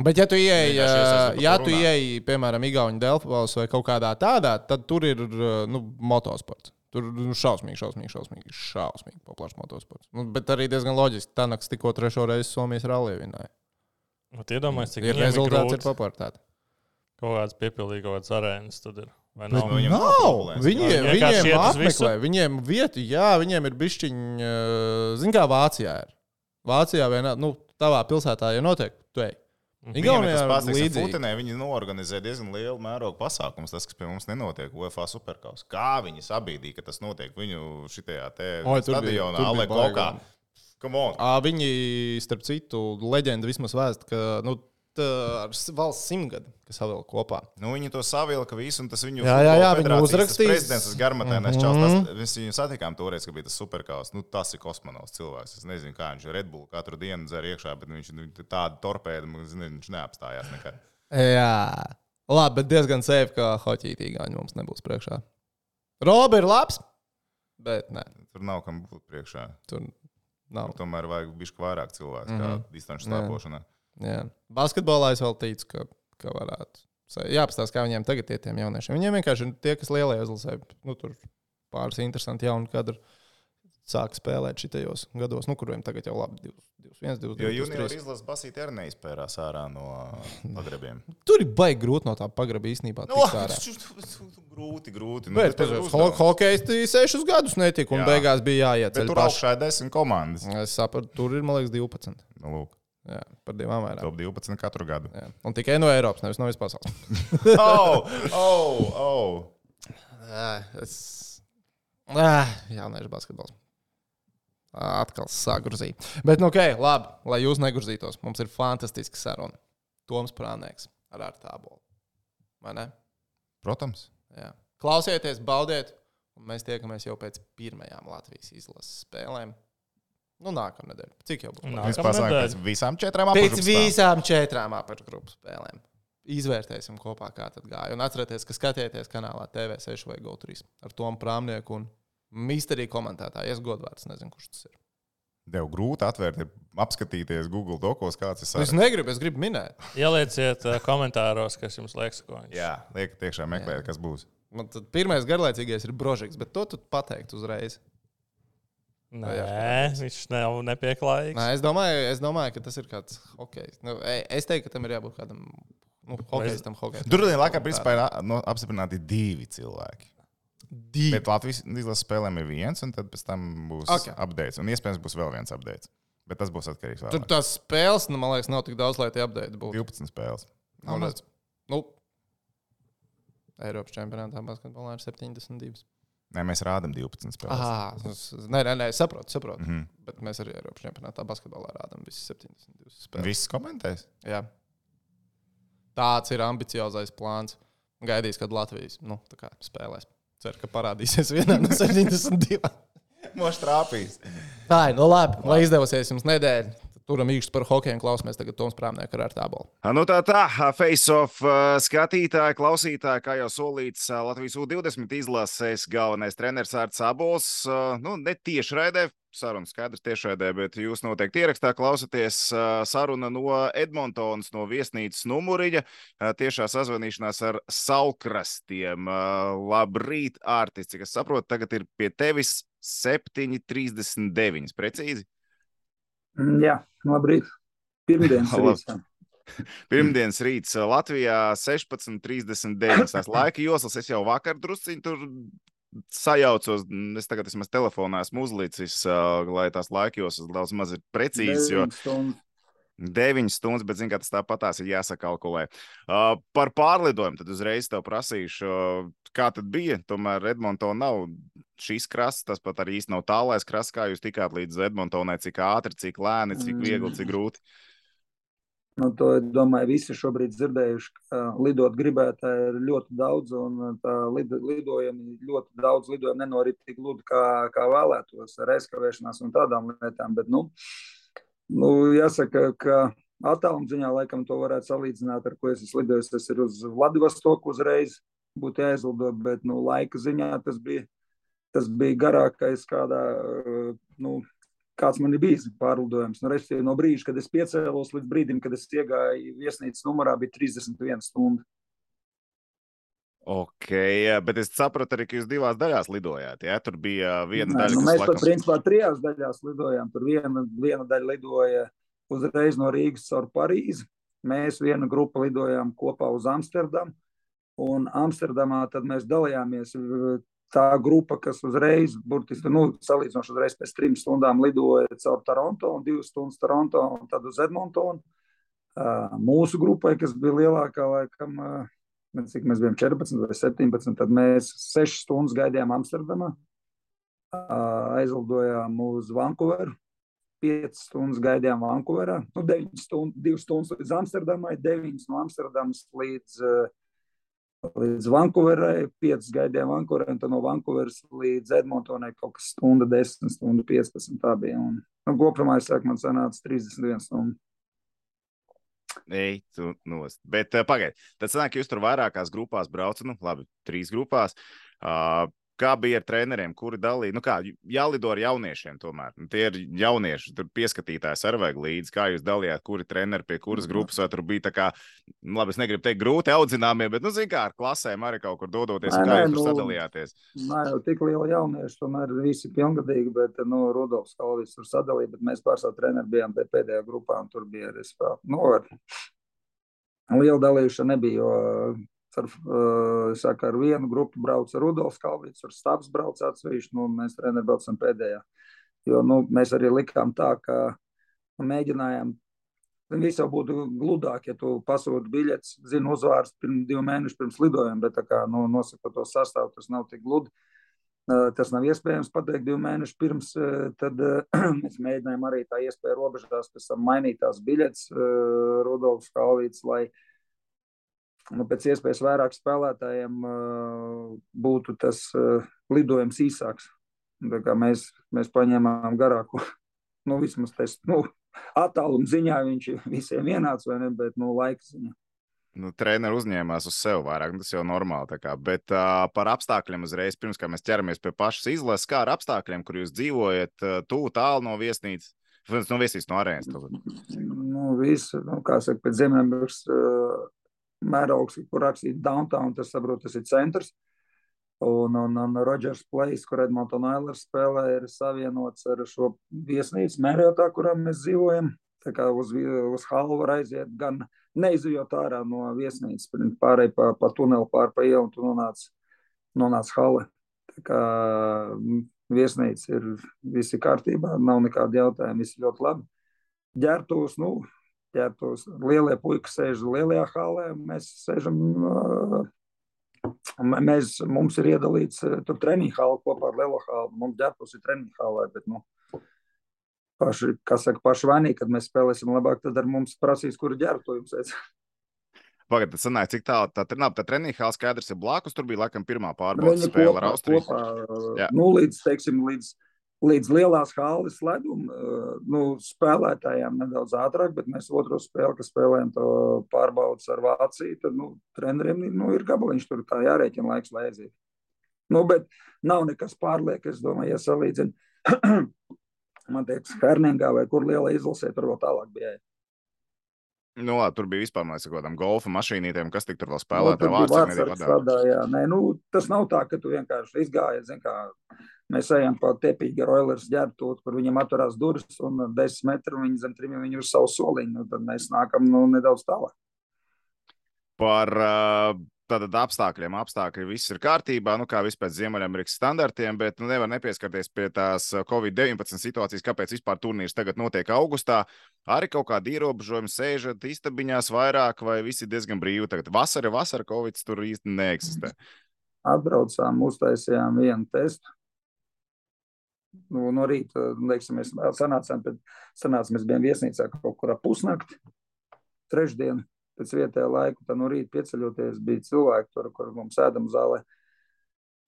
Bet, ja tu ieej, Vienkārši es esmu par ja tu runāt. ieej piemēram, Igaunijas Delfos vai kaut kādā tādā, tad tur ir nu, motosports. Tur nu, šausmīgi, šausmīgi, šausmīgi, šausmīgi populārs motosports. Nu, bet arī diezgan loģiski. Tanaks tikko trešo reizi Somijas rallija vinēja. Iedomājieties, cik Ir rezultāts, ir grūti. popularitāte. Kaut kāds piepildījis, kaut kāds arēnas tur ir. Vai nav? Viņam nav Nav. Viņi vienkārši viņiem apmeklē, viņiem vieta, jā, viņiem ir bišķiņi, zina, kā Vācijā ir. Vācijā vienā, nu, tavā pilsētā, ja notiek, tu ej. Viņam Igaunijā tas līdzīgi. Futenē, viņi norganizē diezgan lielu mērogu pasākumu. Tas, kas pie mums nenotiek, UEFA superkaus. Kā viņi sabīdīja, ka tas notiek viņu šitajā te Oi, stadionā, tur bija Ale baigi. Kokā. Come on! Ā, Viņi, starp citu, leģenda vismaz vēst, ka nu, ar s- valsts simtgadu, kas savilka kopā. Nu, viņi to savilka visu, un tas viņu Jā, jā, jā, viņi uzrakstīs. Prezidents, tas garmatēnais Mhm. čels, tas, viņu satikām toreiz, ka bija tas superkaus. Nu, tas ir kosmonauts cilvēks. Es nezinu, kā viņš Red Bull katru dienu dzer iekšā, bet viņš nu, tādu torpēdu, viņš neapstājās nekad. Jā, labi, bet diezgan safe, ka hoķītīgāņi mums nebūs priekšā. Robi ir labs, bet nē, Tur nav kam būt priekšā. tur nav. Tomēr vajag bišķi vairāk cilvēku, Mhm. kā distanču slēpošanā. Jā. Basketbolā es vēl ticu, ka, ka varētu. Jāapstāsta, kā viņiem tagad ir tiem jauniešiem. Viņiem vienkārši ir tie, kas lielajā izlasē, nu, tur pāris interesanti jauni kadri sāk spēlēt šitajos gados, nu, kuriem tagad jau labi 21, 22. Jo junior izlases basīti arī neizpērās ārā no *laughs* pagrebiem. Tur ir baigi grūti no tā pagraba īstenībā. Ārā. grūti, grūti. Nu, Bet, protams, ho hokejisti sešus gadus netika, un Jā. beigās bija jāiet tur augšā ir desmit komandas. Es sapratu, tur ir, man liekas, 12. Nu, lūk, Jā, par divām vairāk. top 12 katru gadu. Jā. Un tikai no Eiropas, nevis no visas pasaules. oh, oh, oh. Jā, es. Jā, jauniešu basketbols. Atkal sāk grūzīt. Bet, nu, ok, labi, lai jūs negrūzītos. Mums ir fantastiska saruna. Toms Prānēks ar Artābolu. Vai ne? Protams. Jā. Klausieties, baudiet, un mēs tiekamies jau pēc pirmajām Latvijas izlases spēlēm. Nu, nākamā nedēļa. Cik jau būs? Mēs Nākamā pasakām, nedēļa. pēc visām četrām Pēc apakšgrupām. visām četrām apakšgrupu spēlēm. Izvērtēsim kopā, kā tad gāja. Un atcerieties, ka skatieties kanālā TV6 vai GO3 ar Tomu Prāmnieku un Misteriju komentētāju. Es godvārds nezinu, kurš tas ir. Tev grūti atvērt, ir apskatīties Google dokos, kāds ir Es saraksts. negribu, es gribu minēt. Ielieciet uh, komentāros, kas jums liekas, ko viņš Jā, liek tiešām meklēt, kas būs. Man tad pirmais garlaicīgais ir brožiks, bet to tu pateikt uzreiz. Nē, viņš nav nepieklājīgs. Nē, es domāju, es domāju, ka tas ir kāds hokejs. Nu, e- es teiktu, ka tam ir jābūt kādam nu, hokejistam. hokejistam. Tur laikā, principā, ir no, apstiprināti divi cilvēki. divi. Bet Latvijas izlases spēlēm ir viens, un tad pēc tam būs Ok. okay. updates. Un iespējams būs vēl viens updates. Bet tas būs atkarīgs no Tur tās spēles, nu, man liekas, nav tik daudz, lai tie apgādātu būtu. 12 spēles. Nu, redz. Nu, Eiropas čempionātā basketbolā ir 72. Nē, mēs rādām 12 spēles. Nē, nē, nē, saprotu, saprotu. Mhm. Bet mēs arī Eiropas čempionātā basketbolā rādām visas 72 spēles. Viss komentēs. Jā. Tāds ir ambiciozais plāns. Gaidīs, kad Latvijas nu, kā spēlēs. Ceru, ka parādīsies vienā no *laughs* 72. Mošs trāpīs. Tā nu labi, lai izdevosies jums nedēļa. Turam īkšķi par hokeju un klausamies tagad Toms Prāmnieku ar tābolu. Nu tā tā, face-off uh, skatītāji, klausītāji, kā jau solīts, uh, Latvijas U20 izlases galvenais treneris Arts Abols. uh, Nu, ne tieši raidē, saruna skaidrs tieši raidē, bet jūs noteikti ierakstā klausāties saruna no Edmontonas, no viesnīcas numuriņa, tiešā sazvanīšanās ar Salkrastiem. Uh, Labrīt, Ārtis, cik es saprotu, tagad ir pie tevis 7,39. Precīzi? Jā, labrīt. Pirmdienas rītā. Pirmdienas rīts Latvijā 16.39. Tās laika joslas es jau vakar drusciņi tur sajaucos. Es tagad vismaz telefonā esmu uzlicis, lai tās laika joslas daudz maz ir precīzas, jo Deviņas stundas. 9 stundas, bet zinu, ka tas tāpatās ir jāsakalkulē. Uh, par pārlidojumu tad uzreiz tev prasīšu, uh, kā tad bija. Tomēr Edmontona nav šīs krasts, tas pat arī īsti nav tālais krasts, kā jūs tikāt līdz Edmontonai, cik ātri, cik lēni, cik viegli, cik grūti. Nu, to, domāju, visi šobrīd dzirdējuši, ka lidot gribētāji ir ļoti daudz, un tā lid, lidojumi ļoti daudz lidojumu nenorit tik gludi, kā, kā vēlētos, ar aizkavēšanās un tādām lietām. Bet, nu, nu, jāsaka, ka attāluma ziņā laikam to varētu salīdzināt ar ko es esmu lidojis. Tas ir uz Vladivostoku uzreiz būtu jāizlido, bet nu, laika ziņā tas bija, tas bija garākais kādā, nu, kāds man ir bijis pārlidojums. Nu, Respektīvi, no brīža, kad es piecēlos līdz brīdim, kad es iegāju viesnīcas numurā, bija 31 stundu. Ok, bet es saprotu arī, ka jūs divās daļās lidojāt. Ja? Tur bija viena Nē, daļa, nu, mēs laikam... pat principā trijās daļās lidojām. Tur viena, viena daļa lidoja uzreiz no Rīgas caur Parīzi. Mēs viena grupa lidojām kopā uz Amsterdamu. Un Amsterdamā tad mēs dalījāmies tā grupa, kas uzreiz, burtiski, nu, salīdzinoši uzreiz pēc trim stundām lidoja caur Toronto un divas stundas Toronto un tad uz Edmontonu. Mūsu grupai, kas bija lielākā, laikam, cik mēs bijām 14 vai 17, tad mēs 6 stundas gaidījām Amsterdamā, aizlidojām uz Vankūveru. 5 stundas gaidījām Vankūverā, nu, 9 stundas, 2 stundas līdz Amsterdamai, 9 no Amsterdamas līdz uh, līdz Vankūverai, 5 gaidījām Vankūverai, un no Vankūveras līdz Edmontonai kaut kas stunda, 10, stunda 15. Tā bija. Un, nu, kopumā es saku, man sanāca 31 stundu. Ej, tu nost. Bet uh, pagaidiet, tad sanāk, jūs tur vairākās grupās braucat, nu, labi, trīs grupās. Uh, Kā bija ar treneriem, kuri dalīja? Nu kā, jālido ar jauniešiem tomēr. Nu, tie ir jaunieši, tur pieskatītājs ar vajag līdzi. Kā jūs dalījāt, kuri treneri pie kuras grupas, vai tur bija tā kā, nu, labi, es negribu teikt grūti audzināmie, bet, nu, zin kā, ar klasēm arī kaut kur dodoties, nē, kā jūs tur nu, sadalījāties? Nē, jau tik liela jaunieši, tomēr visi pilngadīgi, bet, nu, Rudolfs Kalvis tur sadalīja, bet mēs pārstāv treneri bijām pēdējā grupā, un tur bija arī spēlē. Nu, ar lielu dalīšanu nebija, jo Ar, uh, saka, ar vienu grupu brauca Rudolfs Kalvīts, ar stāvs brauca atsevišķi, nu, mēs treneri braucam pēdējā. Jo, nu, mēs arī likām tā, ka nu, mēģinājām Viss jau būtu gludāk, ja tu pasūti biļetes, zini, uzvārds pirms divu mēnešu pirms lidojuma, bet, kā nu, nosakot to sastāvu, tas nav tik gludi. Tas nav iespējams pateikt divu mēnešu pirms. Tad *clears throat* mēs mēģinājām arī tā iespēja robežās, pēc tam mainīt tās biļetes, Rudolfs Kalvīts, lai nu, pēc iespējas vairāk spēlētājiem būtu tas lidojums īsāks. Mēs, mēs paņēmām garāku, *laughs* nu, vismaz tas, nu, attāluma ziņā viņš *laughs* visiem vienāds, vai ne, bet nu, laika ziņā. Nu, Treneris uzņēmās uz sevi vairāk, nu, tas jau ir normāli. Bet uh, par apstākļiem uzreiz, pirms mēs ķeramies pie pašas izlases, kā ar apstākļiem, kur jūs dzīvojat, uh, tuvu tālu no viesnīcas, no viesnīcas, no arēnas. Nu, viss, nu, kā saka, pēc Zemēnburgas uh, mērogs, kur rakstīts downtown, tas, saprot, tas ir centrs. Un, un, un Rodžers Plais, kur Edmonton Ailers spēlē, ir savienots ar šo viesnīcu Mērķotā, kurā mēs dzīvojam. Tā kā uz, uz halu var aiziet gan neizjūt ārā no viesnīcas, pārēj pa, pa tuneli pār pa ielu un tu nonāc, nonāc hale. Tā kā viesnīca ir visi kārtībā, nav nekāda jautājuma, viss ļoti labi. Ģērbtos, nu, ģērbtos, lielie puikas sēž lielajā halē, mēs sēžam Mēs, mums ir iedalīts tur treniņu hāla kopā ar Lielo hālu. Mums ģērbtos ir treniņu hālē, bet, nu, paši, kas saka, paši vainīgi, kad mēs spēlēsim labāk, tad ar mums prasīs, kur ģērbtu jums vajag. Pagaidiet, tas sanāk, cik tālu tā, tā, tā treniņa hāla skaidrs ir blakus. Tur bija laikam pirmā pārbaudas spēle ar Austriju. Nu, līdz, teiksim, līdz līdz lielās halas ledum, eh, nu, spēlētājiem nedaudz ātrāk, bet mēs otru spēli, kas spēlējam to pārbaudas ar Vāciju, tad nu, treneriem nu, ir gabaliņš tur tā jārēķina laiks, lai aiziet. Nu, bet nav nekas pārliek, es domāju, ja salīdzinu. *clears throat* Man liekas, Herningā vai kur liela izlasē, tur vēl tālāk bija. Nu, labi, tur bija vispār kaut kādām golfa mašīnītēm, kas tik tur vēl spēlēja. Tur bija vārds, nu, tas nav tā, ka tu vienkārši izgāji, zin kā, Mēs ejam pa tepīgi ar Oilers ģērbtu, kur viņam atverās durvis un 10 metru viņi zem trim viņi uz savu soliņu. Nu, tad mēs nākam nu, nedaudz tālāk. Par tātad apstākļiem. Apstākļi viss ir kārtībā, nu, kā vispār Ziemeļamerikas standartiem, bet nu, nevar nepieskarties pie tās Covid-19 situācijas, kāpēc vispār turnīrs tagad notiek augustā. Arī kaut kādi ierobežojumi sēžat istabiņās vairāk, vai visi diezgan brīvi. Tagad vasara, vasara, Covid tur īsti neeksistē. Atbraucām, uztaisījām vienu testu nu, no rīta, teiksim, mēs sanācām, bet sanācām, mēs bijām viesnīcā kaut kur ap pusnakti. trešdien pēc vietējā laika, tad no rīta pieceļoties bija cilvēki, tur, kur mums ēdam zālē,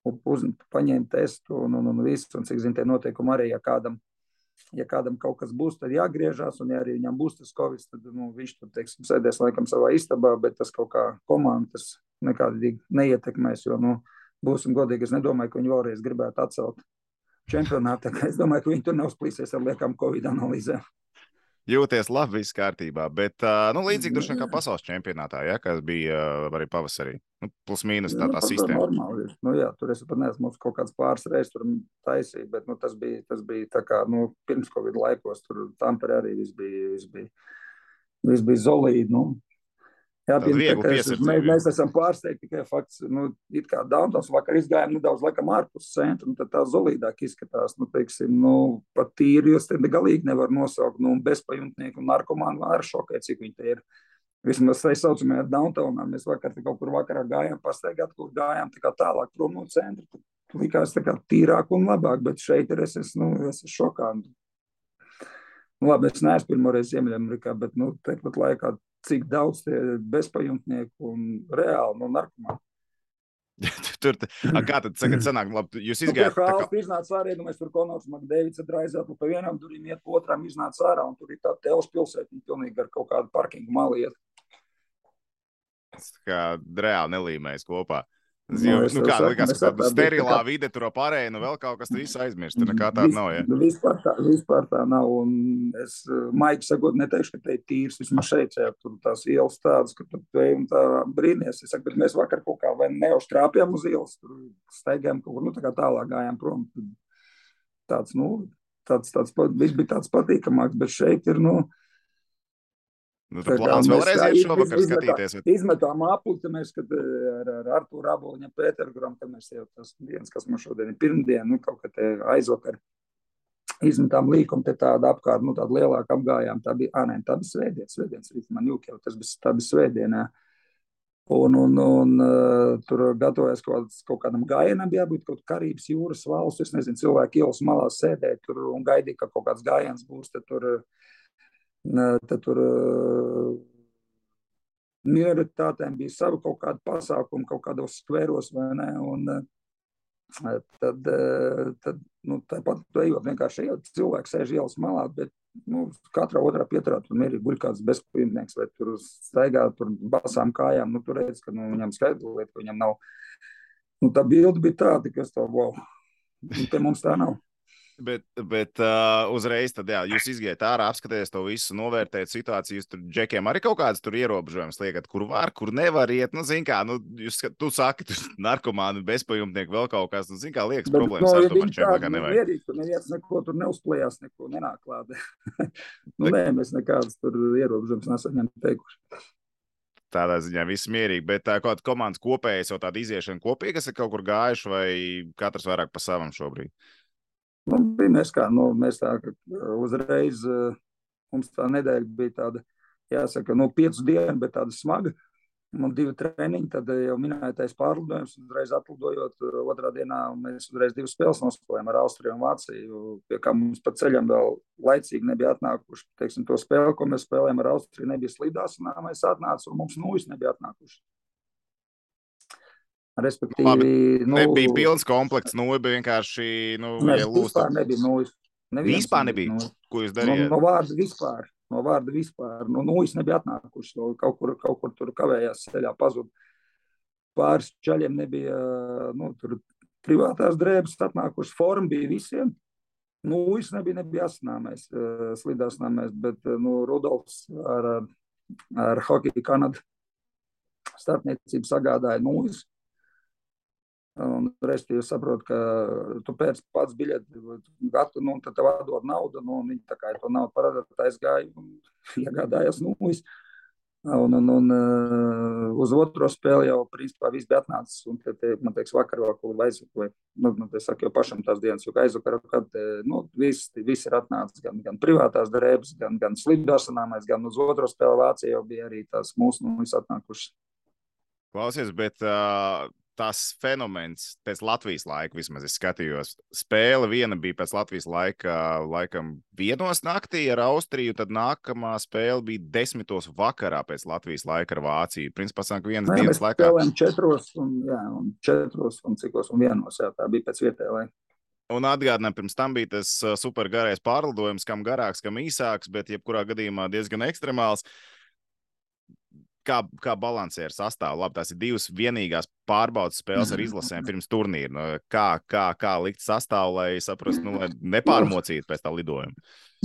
uz, paņēma testu un, un, un visu, un cik zin, tie noteikumi arī, ja kādam, ja kādam kaut kas būs, tad jāgriežās, un ja arī viņam būs tas covid, tad nu, viņš tur, teiksim, sēdēs laikam savā istabā, bet tas kaut kā komandas nekādīgi neietekmēs, jo, nu, būsim godīgi, es nedomāju, ka viņi vēlreiz gribētu atcelt čempionātā. *laughs* Es domāju, ka viņi tur neuzplīsies ar liekām Covid analīzēm jūties labi, viss kārtībā. Bet nu, līdzīgi droši vien kā pasaules čempionātā, ja, kas bija arī pavasarī. Nu, plus mīnus tā, tā nu, sistēma. Normāli. Nu, jā, tur es pat neesmu kaut kāds pāris reizes taisījis, bet nu, tas bija, tas bija tā kā nu, pirms Covid laikos. Tur Tamperē arī viss bija, viss bija, viss bija zolīdi. Nu. Jā, viegli es, mēs, mēs esam pārsteigti, ka fakts, nu, it kā Downtowns vakar izgājām nedaudz laikam ārpus centra, un tad tā zolīdāk izskatās, nu, teiksim, nu, pat tīri, jūs te galīgi nevar nosaukt, nu, bezpajumtnieku un narkomānu ar šokē, cik viņi te ir. Vismaz tā saucamajā Downtownā mēs vakar kaut kur vakarā gājām, pastaigāt, kur gājām tā kā tālāk prom no centra. Likās tā kā tīrāk un labāk, bet šeit ir es, es, nu, es esmu šokā. Nu, labi, es neesmu pirmo reizi Ziemeļamerikā, bet, nu, tepat laikā cik daudz tie bezpajumtnieku un reāli no narkomāni. *laughs* tur, a, kā tad sagad, sanāk, labi, jūs izgājāt? Nu, kā... iznāca ārā, nu, mēs tur Konors Makdēvica draizāt, un pa vienām durīm iet, pa otrām iznāca ārā, un tur ir tā tels pilsētiņa pilnīgi ar kaut kādu parkingu malu iet. Kā reāli nelīmējas kopā. Jo, nu, kā likās, ka tāda sterilā kā... vide tur pārējai, nu vēl kaut kas tāds aizmirst. Tur nekā tāda nav. Ja? Nu, vispār, tā, vispār tā nav. Un es, Maigi, sakot, neteikšu, ka te ir tīrs. Vismaz šeit, ja tur tās ielas tādas, ka tur te un tā brīnīties. Es saku, bet mēs vakar kaut kā vai neuztrāpjām uz ielas, tur staigājām kaut kur, nu tā kā tālāk gājām prom. Tāds, nu, tāds, tāds, viss bija tāds patīkamāks, bet šeit ir, nu, Nu, tā plāns vēlreiz ir šovakar izmetā, skatīties. Bet... Izmetām apli, mēs, kad eh, ar, ar Artūru Aboliņu, Pēteru Gramu, kad mēs jau tas dienas, kas mums šodien ir pirmdien, nu, kaut kā te aizvakar, izmetām līkumu te tādu apkārt, nu, tādu lielāku apgājām. Tā bija, ā, nē, tā bija svētdienas, svētdienas rīt, man jūk jau, tas bija, tā bija svētdienā. Un, un, un uh, tur gatavojas kaut, kaut kādam gājienam, jābūt kaut Karības jūras valsts. Es nezinu, cilvēki ielas malā sēdēja tur un gaidīja, ka kaut kāds gājiens būs. Tur, uh, Tad tur minoritātēm bija sava kaut kāda pasākuma, kaut kādos skveros vai ne. Un, tad, tad nu, tāpat ejot vienkārši ejot, cilvēks sēž ielas malā, bet nu, katrā otrā pieturā tur mierīgi guļ kāds bezpajumtnieks vai tur staigā tur basām kājām. Nu, tur redz, ka nu, viņam skaidro lietu, ka viņam nav. Nu, tā bilde bija tāda, kas tā, wow, un te mums tā nav. Bet, bet uh, uzreiz tad, jā, jūs izgājat ārā, apskatījāt to visu, novērtējat situāciju. Jūs tur džekiem arī kaut kādas ierobežojumus liekat, kur var, kur nevar iet. Nu, zin kā, nu, jūs, tu saki, tur *laughs* narkomāni, bezpajumtnieki, vēl kaut kas. Nu, zin kā, liekas, bet, problēmas no, ar to pašiem, kā nevajag. Mierīgi, tur neviens neko tur neuzplējās, neko nenāk klāt. *laughs* nu, nē, mēs nekādas tur ierobežojumus nesaņem teikuši tādā ziņā viss mierīgi. Bet tā kāda komandas kopējas jau tāda iziešana kopīga, kas ir kaut kur gājuši, vai katrs vairāk pa savam šobrīd? Nu, bija mēs kā, nu, mēs tā uzreiz, mums tā nedēļa bija tāda, jāsaka, nu, piecu dienu, bet tāda smaga. Man divi treniņi, tad jau minētais pārlidojums, uzreiz atlidojot otrā dienā, mēs uzreiz divas spēles nospēlējām ar Austriju un Vāciju, pie kā mums pa ceļam vēl laicīgi nebija atnākuši. Teiksim, to spēli, ko mēs spēlējām ar Austriju, nebija slidās, un mēs atnācām, un mums nūjas nebija atnākuši. Respektīvi, Labi, nu, nebija pilns komplekts, nu, bija vienkārši. Nu, ne, ja vispār nebija. Nu, neviens, vispār nebija. Nu, Ko jūs darījāt? No, no vārda vispār. No vārda vispār. Nu, nu, es nebiju atnākuši. No, kaut, kur, kaut kur tur kavējās ceļā, pazuda. Pāris čaļiem nebija nu, tur privātās drēbes atnākušas. Forma bija visiem. Nu, es nebiju, nebija asnāmais, slidāsnāmais, bet nu, Rudolfs ar, ar Hokeju Kanadu starpniecību sagādāja nūjas. Un reizē jūs saprotat, ka tu pēc pats biļeti, gatu, nu, tad tev atdod naudu, nu, un viņi tā kā to naudu parāda, tā aizgāja un *laughs* iegādājās nūjas. Un, un, un uz otro spēli jau principā viss bija atnācis. Un, te, te, man liekas, vakar vēl kaut vai aizvakar, nu, nu, es saku jau pašam tās dienas, jo aizvakar, kad nu, viss, viss ir atnācis, gan, gan privātās drēbes, gan, gan slidošanāmais, gan uz otro spēli Vācija jau bija arī tās mūsu nūjas atnākušas. Klausies, bet uh, tas fenomens pēc Latvijas laika, vismaz es skatījos. Spēle viena bija pēc Latvijas laika, laikam, vienos naktī ar Austriju, tad nākamā spēle bija desmitos vakarā pēc Latvijas laika ar Vāciju. Principā, sanāk, vienas Nē, dienas laikā. spēlējām četros un, jā, un četros un cikos un vienos, jā, tā bija pēc vietējā laika. Un atgādinām, pirms tam bija tas uh, supergarais pārlidojums, kam garāks, kam īsāks, bet jebkurā gadījumā diezgan ekstremāls. Kā, kā balansē ar sastāvu? Labi, tās ir divas vienīgās pārbaudas spēles ar izlasēm pirms turnīra. Nu, kā, kā, kā likt sastāvu, lai saprastu, nu, lai nepārmocītu pēc tā lidojuma?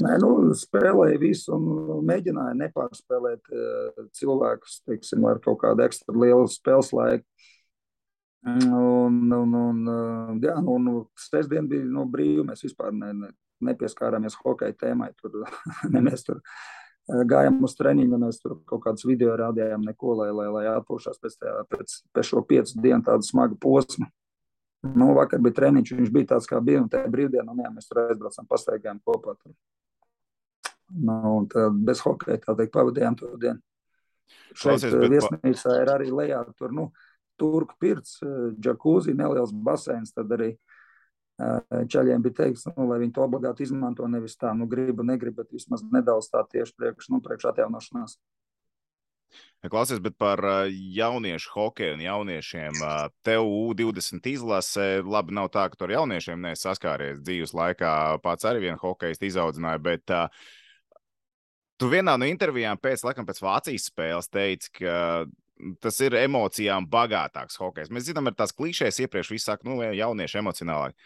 Nē, nu, spēlēja visu un mēģināja nepārspēlēt uh, cilvēkus, teiksim, ar kaut kādu ekstra lielu spēles laiku. Un, un, un, uh, jā, nu, nu, sestdien bija no brīva. Mēs vispār ne, ne, nepieskārāmies hokeja tēmai. Tur, *laughs* ne, mēs tur uh, gājām uz treniņu, mēs tur kaut kādus video rādījām, neko, lai, lai, lai atpūšās pēc, tā, pēc, pēc šo piecu dienu tādu smagu posmu. Nu, vakar bija treniņš, viņš bija tāds, kā bija, un tajā brīvdienā nu, jā, mēs tur aizbraucām, pastaigājām kopā. Tur. Nu, un tad bez hokeja tā teikt pavadījām to dienu. Šeit Klausies, bet viesnīcā ir arī lejā tur, nu, turku pirts, džakūzi, neliels baseins, tad arī eh, čaļiem bija teikts, nu, lai viņi to obligāti izmanto, nevis tā, nu, gribu, negribu, bet vismaz nedaudz tā tieši priekš, nu, priekš atjaunošanās. Klausies, bet par ā, jauniešu hokeju un jauniešiem. ā, Tev U20 izlase, labi, nav tā, ka tur jauniešiem neesi saskāries dzīves laikā. Pats arī vienu hokeju izaudzināju, bet tu vienā no intervijām pēc, laikam, pēc Vācijas spēles teici, ka tas ir emocijām bagātāks hokejs. Mēs zinām, ir tās klišēs iepriekš viss saka, nu, jaunieši emocionālāk.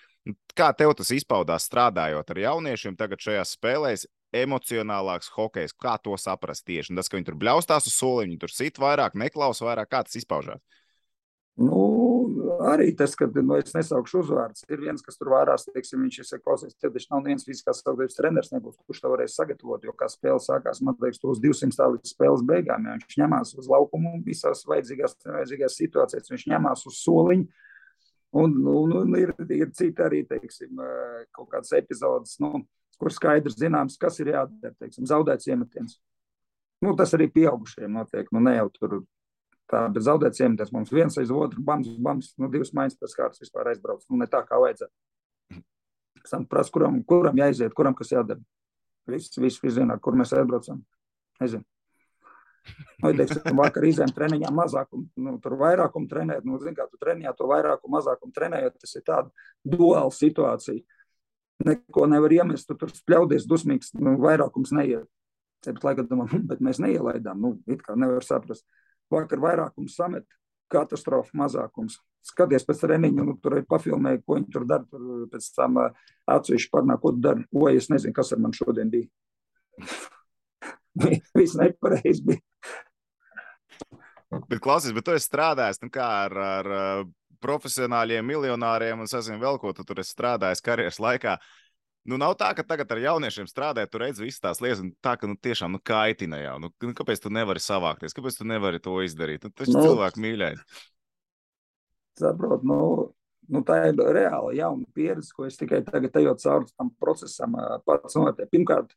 Kā tev tas izpaudās strādājot ar jauniešiem tagad šajās spēlēs? Emocionālāks hokejs, kā to saprast tieši? Un tas, ka viņi tur bļaustās uz soliņa, viņi tur sit vairāk, neklausa vairāk, kā tas izpaužās. Nu, arī tas, ka nu, es nesaukšu uzvārdus. Ir viens, kas tur vārās, teiksim, viņš ir klausies, tev taču nav viens fiziskās sagatavības treneris, nebūs, kurš to varēs sagatavot. Jo kā spēle sākās, man liekas, uz 200 tā līdz spēles beigām. Ja viņš ņemās uz laukumu visās vajadzīgās, nevajadzīgās situācijās, viņš ņemās uz soliņu. Un, un, un ir, ir citi arī, teiksim, eh, kaut kādas epizodes, nu, kur skaidrs zināms, kas ir jādara, teiksim, zaudēts iemetiens. Nu, tas arī pieaugušiem notiek, nu ne jau tur tā, bet zaudēts iemetiens mums viens aiz otru, bams, bams, nu divas maiņas pēc kārtas vispār aizbrauc, nu ne tā kā vajadzētu. Tam prasa, kuram, kuram jāiziet, kuram kas jādara. Viss, viss, viss zina, kur mēs aizbraucam. Nezinu. Nu, teiksim, vakar izējām treniņā mazākumu, nu, tur vairākumu trenēt. Nu, zin, kā tu treniņā to vairākumu, mazākumu trenējot, tas ir tāda duāla situācija. Neko nevar iemest, tu tur spļaudies dusmīgs, nu, vairākums neiet. Bet, lai gadījumā, *laughs* bet mēs neielaidām, nu, it kā nevar saprast. Vakar vairākums samet, katastrofa mazākums. Skaties pēc treniņa, nu, tur ir pafilmēji, ko viņi tur dara. Tur pēc tam atsevišķi parunā, ko tu dari. O, es nezinu, kas ar mani šodien bija. *laughs* Viss nepareizi bija. Bet, klausies, bet tu esi strādājis nu, kā ar, ar profesionāļiem, miljonāriem un sazinu vēl ko tu tur esi strādājis karjeras laikā. Nu, nav tā, ka tagad ar jauniešiem strādājot, tur redz visas tās lietas, un tā, ka nu, tiešām nu, kaitina jau. Nu, nu, kāpēc tu nevari savākties? Kāpēc tu nevari to izdarīt? Nu, tas ir Nu, cilvēku mīļais. saprot, nu, nu, tā ir reāla jauna pieredze, ko es tikai tagad ejot cauri tam procesam, pats notiek. Pirmkārt,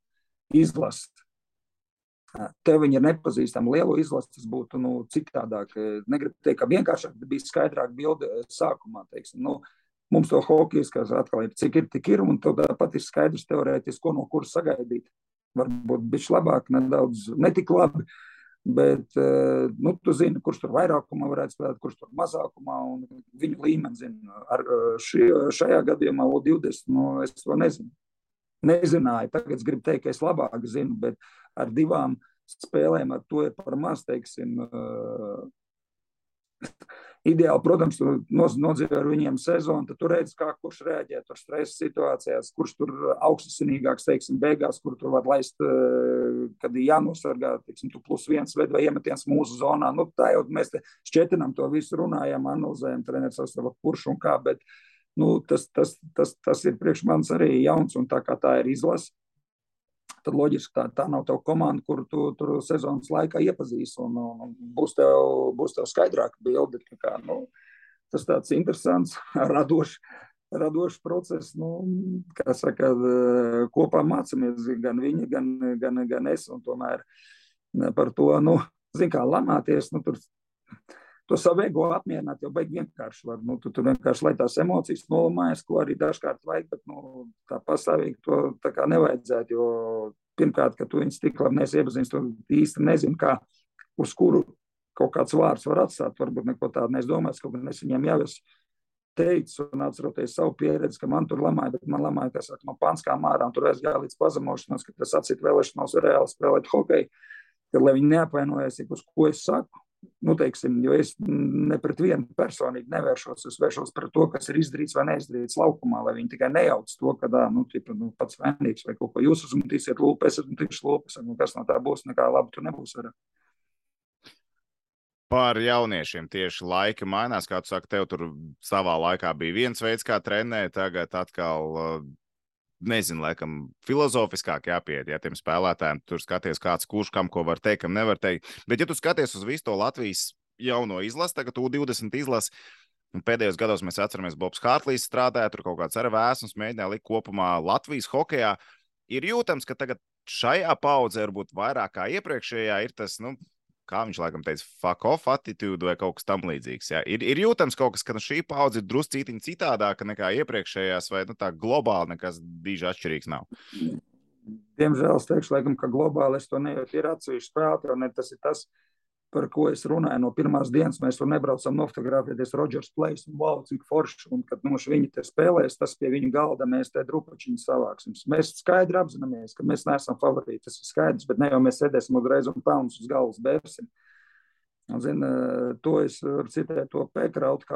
izlast. Ā, Tev viņi ir nepazīstami. Lielo izlasi tas būtu nu, citādāk. Negribu teikt, ka vienkāršāk bija skaidrāk bilde ā, sākumā. Teiksim. Nu, mums to hokeja skats atkal ir, cik ir, tik ir, un tāpat ir skaidrs teorētiski, ko no kuras sagaidīt. Varbūt bišķi labāk, nedaudz netik labi. Bet, eh, nu, tu zini, kurš tur vairākumā varētu spēlēt, kurš tur mazākumā, un viņu līmeni zina. Ar eh, šajā gadījumā O20, nu, es to nezinu. Nezināju, tagad es gribu teikt, ka es labāk zinu, bet ar divām spēlēm ar to ir par maz, teiksim, uh, Ideāli, protams, tu noz- nodzīvo ar viņiem sezonu, tad tu redzi, kā kurš reaģē tur stresa situācijās, kurš tur augstasinīgāks, teiksim, beigās, kur tur var laist, eh, kad ir jānosargā, teiksim, tu plus viens ved vai iemetiens mūsu zonā. Nu, tā jau mēs te šķietinām to visu, runājam, analizējam, treneris sastāvā, kurš un kā, bet nu, tas, tas, tas, tas ir priekš manis arī jauns, un tā kā tā ir izlase, tad loģiski tā, tā nav tava komanda, kur tu tur sezonas laikā iepazīsi. Un, un, būs, tev, būs tev skaidrāka bilde. tā Kā, nu, tas tāds interesants, *laughs* radošs. Radošs process, nu, kā saka, eh, kopā mācāmies gan viņi, gan, gan, gan es. Tomēr par to, nu, zin, kā lamāties, nu, tur to savu ego apmierināt jau baigi vienkārši var. Nu, tu tur vienkārši, lai tās emocijas nolamājas, ko arī dažkārt vajag, bet nu, tā pastāvīgi to tā kā nevajadzētu, jo pirmkārt, ka tu viņus tik labi nesi iepazīstis, tu īsti nezini, kā, uz kuru kaut kāds vārds var atstāt, varbūt neko tādu neizdomāts, kaut gan es viņiem jau esmu teicu, un atceroties savu pieredzi, ka man tur lamāja, bet man lamāja, kas saka, no panskām ārā, un tur aizgāja līdz pazemošanās, ka tas atcīt vēlēšanos reāli spēlēt hokeju, tad, lai viņi neapvainojas, uz ko es saku, nu, teiksim, jo es ne pret vienu personīgi nevēršos, es vēršos pret to, kas ir izdarīts vai neizdarīts laukumā, lai viņi tikai nejauc to, ka, dā, nu, tipa, nu, pats vainīgs vai kaut ko jūs uzmetīsiet lūpu, es uzmetīšu lūpu, nu, kas no tā būs, nekā labi tur nebūs vairāk. Par jauniešiem tieši laika mainās. Kā tu saki, tev tur savā laikā bija viens veids, kā trenēt, tagad atkal. Nezinu, laikam, filozofiskāk jāpiet, ja tiem spēlētājiem tur skaties, kāds kurš kam ko var teikt, kam nevar teikt. Bet, ja tu skaties uz visu to Latvijas jauno izlasi, tagad U20 izlasi, pēdējos gados mēs atceramies, Bobs Hārtlīs strādāja, tur kaut kāds arī vēsmas mēģināja likt kopumā Latvijas hokeja. Ir jūtams, ka tagad šajā paudzē, varbūt vairāk kā iepriekšējā, ir tas, nu, kā viņš laikam teica, fuck off attitūda vai kaut kas tamlīdzīgs. Ja? Ir, ir jūtams kaut kas, ka nu, šī paudze ir druscītiņa citādāka nekā iepriekšējās, vai nu, tā globāli nekas diži atšķirīgs nav. Diemžēl es teikšu, laikam, ka globāli es to nejūtu. Ir atsevišķi spēlētāji, un tas ir tas, par ko es runāju no pirmās dienas. Mēs tur nebraucam nofotografēties Rodžers Plais un wow, cik forši. Un, kad mums viņi te spēlēs, tas pie viņa galda mēs te drupačiņu savāksim. Mēs skaidri apzināmies, ka mēs neesam favorīti. Tas ir skaidrs, bet ne jau mēs sēdēsim uzreiz un pelnus uz galvas bērsim. Un, zin, to es citēt to kā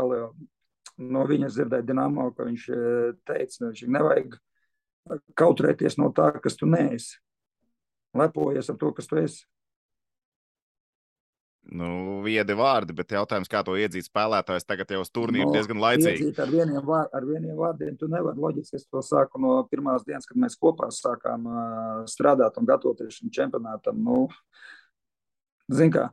jau no viņa dzirdēju Dinamo, ka viņš teica, ka nevajag kautrēties no tā, kas tu neesi. Lepojies ar to, kas tu esi. Nu, viedi vārdi, bet jautājums, kā to iedzīt spēlētājs tagad jau uz turnīru no, diezgan laicīgi. Ar vieniem, vār, ar vieniem vārdiem tu nevari loģiski. Es to sāku no pirmās dienas, kad mēs kopā sākām uh, strādāt un gatavoties šim čempionātam. Nu, Zin kā,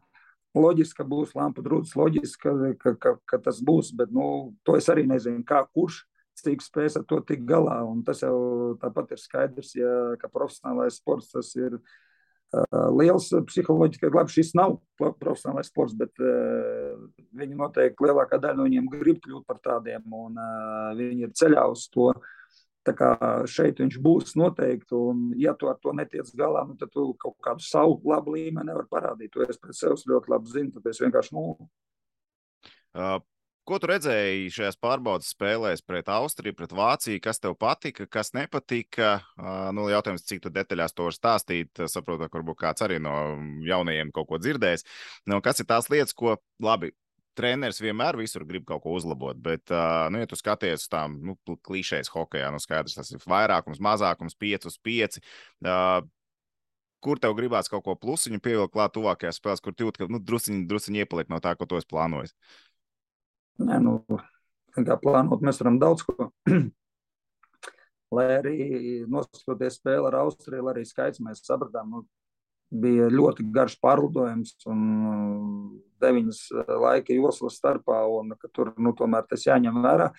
loģiski, ka būs lampu drūts, loģiski, ka, ka, ka, ka tas būs, bet nu, to es arī nezinu, kā kurš cik spēs ar to tikt galā. Un tas jau tāpat ir skaidrs, ja, ka profesionālais sports tas ir liels psiholoģiski, ka labi, šis nav profesionālais sports, bet uh, viņi noteikti lielākā daļa no viņiem grib kļūt par tādiem, un uh, viņi ir ceļā uz to. Tā kā šeit viņš būs noteikti, un ja tu ar to netiec galā, nu, tad tu kaut kādu savu labu līmeni nevar parādīt. To es pēc sevis ļoti labi zinu, tāpēc vienkārši nu. Uh, Ko tu redzēji šajās pārbaudas spēlēs pret Austriju, pret Vāciju? Kas tev patika, kas nepatika? Uh, nu, jautājums, cik tu detaļās to var stāstīt. Saprotu, ka varbūt kāds arī no jaunajiem kaut ko dzirdējis. Nu, kas ir tās lietas, ko labi treneris vienmēr visur grib kaut ko uzlabot. Bet, uh, nu, ja tu skaties uz tām nu, klišejas hokeja, nu, skaidrs, tas ir vairākums, mazākums, 5 uz 5. Uh, kur tev gribās kaut ko plusiņu pievilkt klāt tuvākajās spēlēs, kur jūt, ka nu, drusciņi, drusciņi iepaliek no tā, ko tu esi plānojis? Nē, nu, kā plānot, mēs varam daudz ko. *clears throat* lai arī noskatoties spēli ar Austriju, arī skaits mēs sapratām, nu, bija ļoti garš pārlidojums un uh, deviņas uh, laika joslas starpā, un ka tur nu, tomēr tas jāņem vērā.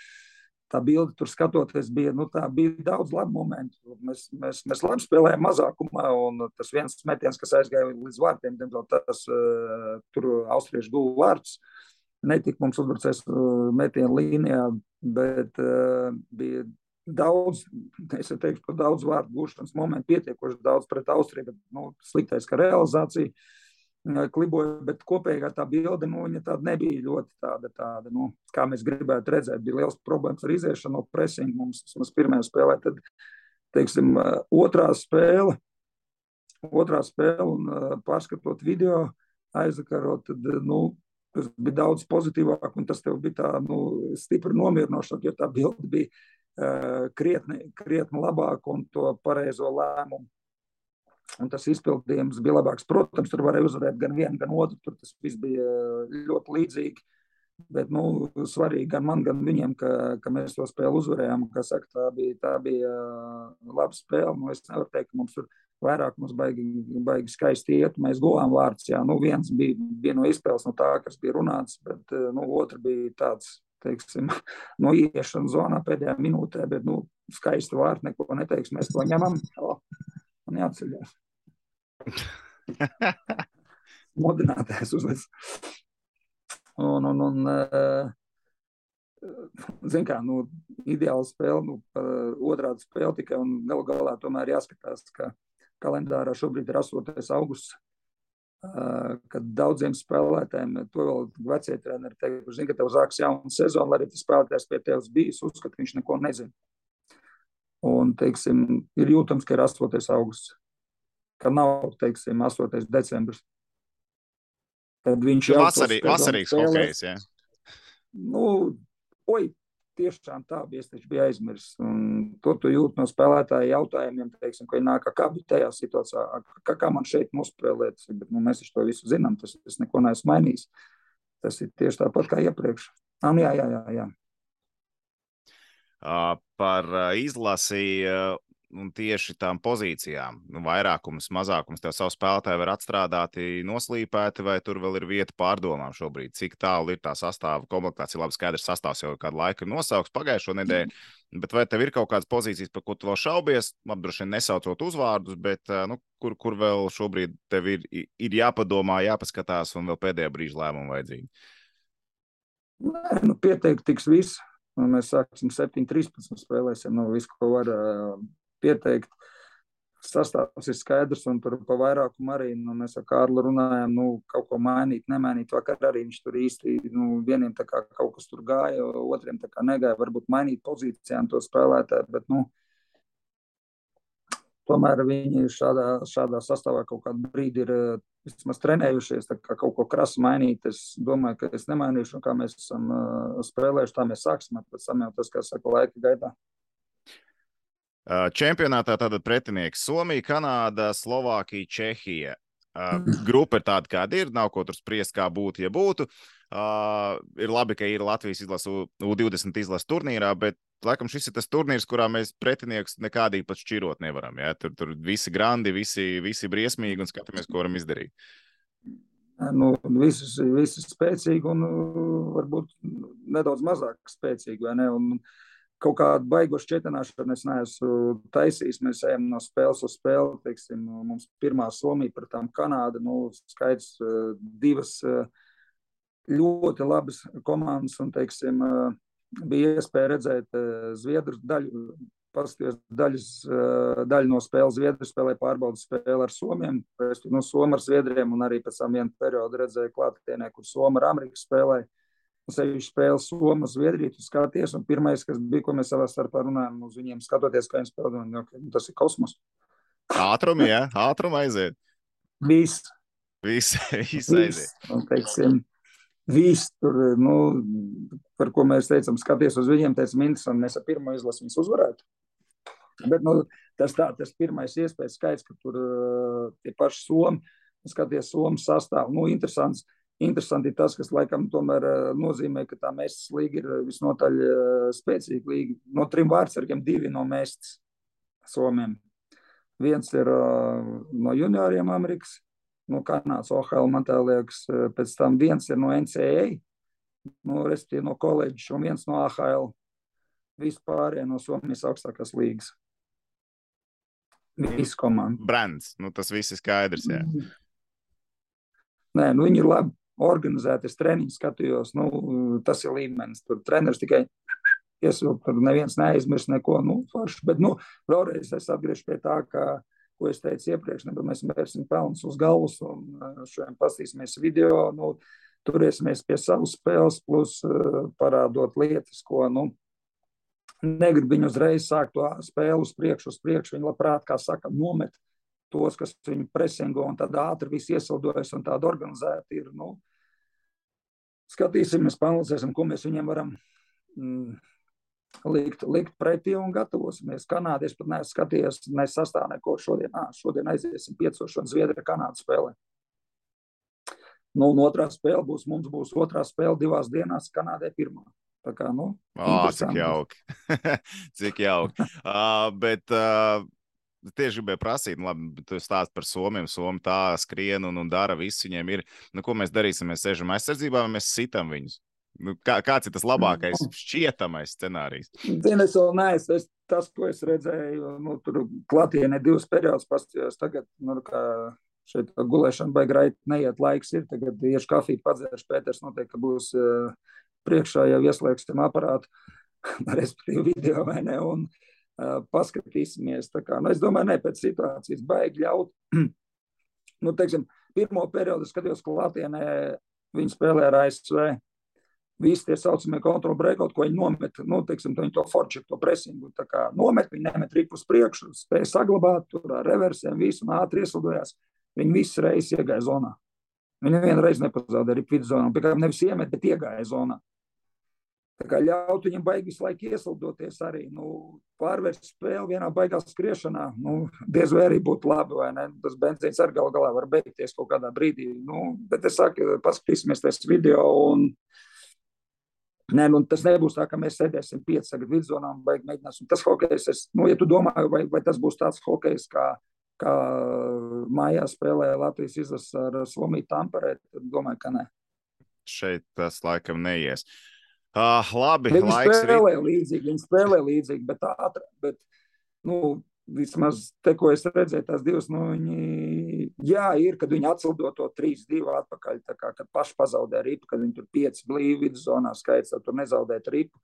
Tā bilde tur skatoties, bija, nu, bija daudz labu momentu. Mēs, mēs, mēs labi spēlējām mazākumā, un tas viens metiens, kas aizgāja līdz vārtiem, diemžēl tas uh, tur austriešu guva vārds. Uh, netika mums uzbrucējs uh, metienu līnijā, bet uh, bija daudz, es teiktu, ka daudz vārdu gūšanas momentu pietiekoši daudz pret Austriju, bet nu, sliktais, ka realizācija uh, kliboja, bet kopējā tā bilde, nu, viņa tāda nebija ļoti tāda, tāda nu, kā mēs gribētu redzēt. Bija liels problēmas ar iziešanu no presinga mums, mums pirmajā spēlē, tad, teiksim, otrā spēle, otrā spēle un pārskatot video aizvakarot, tad, nu, tas bija daudz pozitīvāk, un tas tev bija tā, nu, stipri nomierinošāk, jo tā bilde bija uh, krietni, krietni labāka un to pareizo lēmumu. Un tas izpildījums bija labāks. Protams, tur varēja uzvarēt gan vienu, gan otru. Tur tas viss bija ļoti līdzīgi. Bet nu, svarīgi gan man, gan viņiem, ka, ka mēs to spēli uzvarējām. Saka, tā bija, tā bija laba spēle. Nu, es nevaru teikt, ka mums tur vairāk mums baigi, baigi skaisti iet. Mēs guvām vārdus. Nu, viens bija, bija no izspēles, no tā, kas bija runāts, bet eh, nu, otrs bija tāds, teiksim, *laughs* no iešana zonā pēdējā minūtē, bet nu, skaisti vārdi, neko neteiks. Mēs to ņemam o, un jāceļās. *laughs* Modinātājs uzlicis. Un, un, un, uh, Ziniet, kā nu, ideāla spēle, nu, otrādi spēle tikai un galu galā tomēr jāskatās, ka kalendārā šobrīd ir 8. augusts. Uh, kad daudziem spēlētājiem, to vēl vecie treneri teikt, zina, ka tev sāks jauna sezona, lai arī tas spēlētājs pie tevis bijis, uzskata, ka viņš neko nezina. Un, teiksim, ir jūtams, ka ir 8. augusts, ka nav, teiksim, 8. decembris. Tad viņš jau vasarī, vasarīgs hokejs, jā. Nu, oi, tiešām tā bija. Es taču biju aizmirsis. To tu jūti no spēlētāja jautājumiem, teiksim, ka nāk, kā bija tajā situācijā, kā, kā man šeit nospēlēt. Bet nu, mēs to visu zinām, tas es neko neesmu mainījis. Tas ir tieši tāpat kā iepriekš. Ah, jā, jā, jā. jā. Uh, par izlasi uh, un tieši tām pozīcijām, nu, vairākums, mazākums, tev savu spēlētāju var atstrādāti, noslīpēti, vai tur vēl ir vieta pārdomām šobrīd, cik tālu ir tā sastāva komplektācija. Labi, skaidrs, sastāvs jau kādu laiku ir nosaukts pagājušo nedēļu, bet vai tev ir kaut kādas pozīcijas, par ko tu vēl šaubies? Labi, droši vien nesaucot uzvārdus, bet nu, kur, kur vēl šobrīd tev ir, ir jāpadomā, jāpaskatās un vēl pēdējā brīža lēmumu vajadzīgi? Nē, nu, pieteikt tiks viss. Mēs sāksim 7-13 spēlēsim. Nu, visu, ko var pieteikt. Sastāvs ir skaidrs, un tur pa vairākumu arī nu, mēs ar Kārlu runājām, nu, kaut ko mainīt, nemainīt. Vakar arī viņš tur īsti, nu, vieniem tā kā kaut kas tur gāja, otriem tā kā negāja, varbūt mainīt pozīcijām to spēlētāju, bet, nu, tomēr viņi šādā, šādā sastāvā kaut kādu brīdi ir vismaz trenējušies, kā kaut ko krasu mainīt. Es domāju, ka es nemainīšu, un kā mēs esam uh, spēlējuši, tā mēs sāksim, pēc tam jau tas, kā saka, laika gaitā. Čempionātā tātad pretinieki Somija, Kanāda, Slovākija, Čehija. Uh, grupa ir tāda, kāda ir. Nav ko tur spriest, kā būtu, ja būtu. Uh, ir labi, ka ir Latvijas izlase U20 izlases turnīrā, bet laikam šis ir tas turnīrs, kurā mēs pretiniekus nekādīgi pat šķirot nevaram. Ja? Tur, tur visi grandi, visi, visi briesmīgi un skatāmies, ko varam izdarīt. Nu, visi, visi spēcīgi un varbūt nedaudz mazāk spēcīgi. Un, uh, kaut kādu baigu šķietināšanu es neesmu taisījis. Mēs ejam no spēles uz spēli. Teiksim, mums pirmā Somija pret tām Kanādu. Nu, skaidrs, eh, divas eh, ļoti labas komandas. Un, teiksim, eh, bija iespēja redzēt Zviedru daļu. Paskaties, daļas, daļa no spēles Zviedrija spēlēja pārbaudas spēli ar Somiem. Es no Somijas ar Zviedriem un arī pēc tam vienu periodu redzēju klātienē, kur Somija ar Ameriku spēlēja sevišķi spēles Somā, Zviedrija, tu skaties, un pirmais, kas bija, ko mēs savā starpā runājām, uz viņiem skatoties, kā viņi spēlē, un, okay, tas ir kosmos. Ātrumi, jā, ātrumi aiziet. Viss. Viss, viss aiziet. Un, teiksim, viss tur, nu, par ko mēs teicām, skaties uz viņiem, teicām, interesanti, mēs ar pirmo izlasi viņus uzvarētu. Bet, nu, tas tā, tas pirmais iespējas skaits, ka tur uh, tie paši Somi, skaties Somu sastāvu, nu, interesants. Interesanti ir tas, kas laikam tomēr eh, nozīmē, ka tā mēstas līga ir visnotaļ eh, spēcīga līga. No trim vārdsargiem divi no mēstas Somiem. Viens ir no junioriem Amerikas, no Kanādas, OHL, man tā liekas, pēc tam viens ir no NCAA, no, respektīvi no koledžas, un viens no AHL. Vispārējie no Somijas augstākās līgas. Viss komanda. Brands, nu tas viss ir skaidrs, jā. Nē, nu viņi ir labi organizētas treniņus skatījos, nu, tas ir līmenis. Tur treneris tikai iesilp, tur neviens neaizmirst neko, nu, forši. Bet, nu, vēlreiz es atgriežos pie tā, ka, ko es teicu iepriekš, nebūs mēs mērsim pelnus uz galvas un uh, šodien pastīsimies video, nu, turēsimies pie savas spēles, plus uh, parādot lietas, ko, nu, negrib viņu uzreiz sākt to spēli uz priekšu, uz priekšu. Viņi labprāt, kā saka, nomet tos, kas viņu presingo un tad ātri viss iesildojas un tāda organizēta ir. Nu, skatīsimies, panalizēsim, ko mēs viņiem varam mm, likt, likt pretī un gatavosimies. Kanādieši pat neesmu skatījies, nesastāv neko šodien. Ā, šodien aiziesim piecoši un Zviedrija Kanāda spēlē. Nu, un otrā spēle būs, mums būs otrā spēle divās dienās, Kanādai pirmā. Tā kā, nu, oh, *laughs* cik jauki. cik jauki. uh, bet uh, tieši gribēju prasīt, nu, labi, tu stāst par Somiju. Somija tā skrien un, un dara visu. Viņiem ir, nu, ko mēs darīsim? Mēs sēžam aizsardzībā mēs sitam viņus? Nu, kā, kāds ir tas labākais, mm. šķietamais scenārijs? Zinu, es vēl neesmu. Es, tas, ko es redzēju, nu, tur klātienē divas periodas pastījos. Tagad, nu, kā šeit gulēšana vai graiti neiet laiks. Ir tagad iešu kafiju padzērs, Pēters noteikti būs uh, priekšā, jau ieslēgsim aparātu, *laughs* respektīvi video vai ne, un uh, paskatīsimies. Kā, nu, es domāju, ne pēc situācijas baigi ļaut. *clears throat* nu, teiksim, pirmo periodu skatījos klātienē, viņi spēlē ar ASV. Visi tie saucamie kontrolu breakout, ko viņi nomet, nu, teiksim, to, to forču, to presingu, tā kā nomet, viņi nemet ripu uz priekšu, spēja saglabāt tur ar reversiem, visu un ātri ieslidojās. Viņi visas reizes iegāja zonā. Viņi nevienu reizi nepazaudēja arī vidzonā. Piemēram, nevis iemet, bet iegāja zonā. Tā kā ļaut viņam baigi visu laiku ieslidoties arī. Nu, pārvērst spēli vienā baigā skriešanā. Nu, diez vai arī būtu labi, vai ne? Tas benzīns arī gal galā var beigties kaut kādā brīdī. Nu, bet es saku, paskatīsimies tas video un Nē, nu, tas nebūs tā, ka mēs sēdēsim pieci tagad vidzonā un beig mēģināsim. Tas hokejs, es, nu, ja tu domā, vai, vai tas būs tāds hokejs, kā kā mājās spēlēja Latvijas izlase ar Somiju Tamperē, tad domāju, ka ne. Šeit tas laikam neies. Uh, labi, viņi spēlē rīt. līdzīgi, viņi spēlē līdzīgi, bet ātri, bet, nu, vismaz te, ko es redzēju, tās divas, nu, viņi, jā, ir, kad viņi atsildo to 3-2 atpakaļ, tā kā, kad paši pazaudē ripu, kad viņi tur 5 blīvi vidzonā skaits, tur nezaudēt ripu.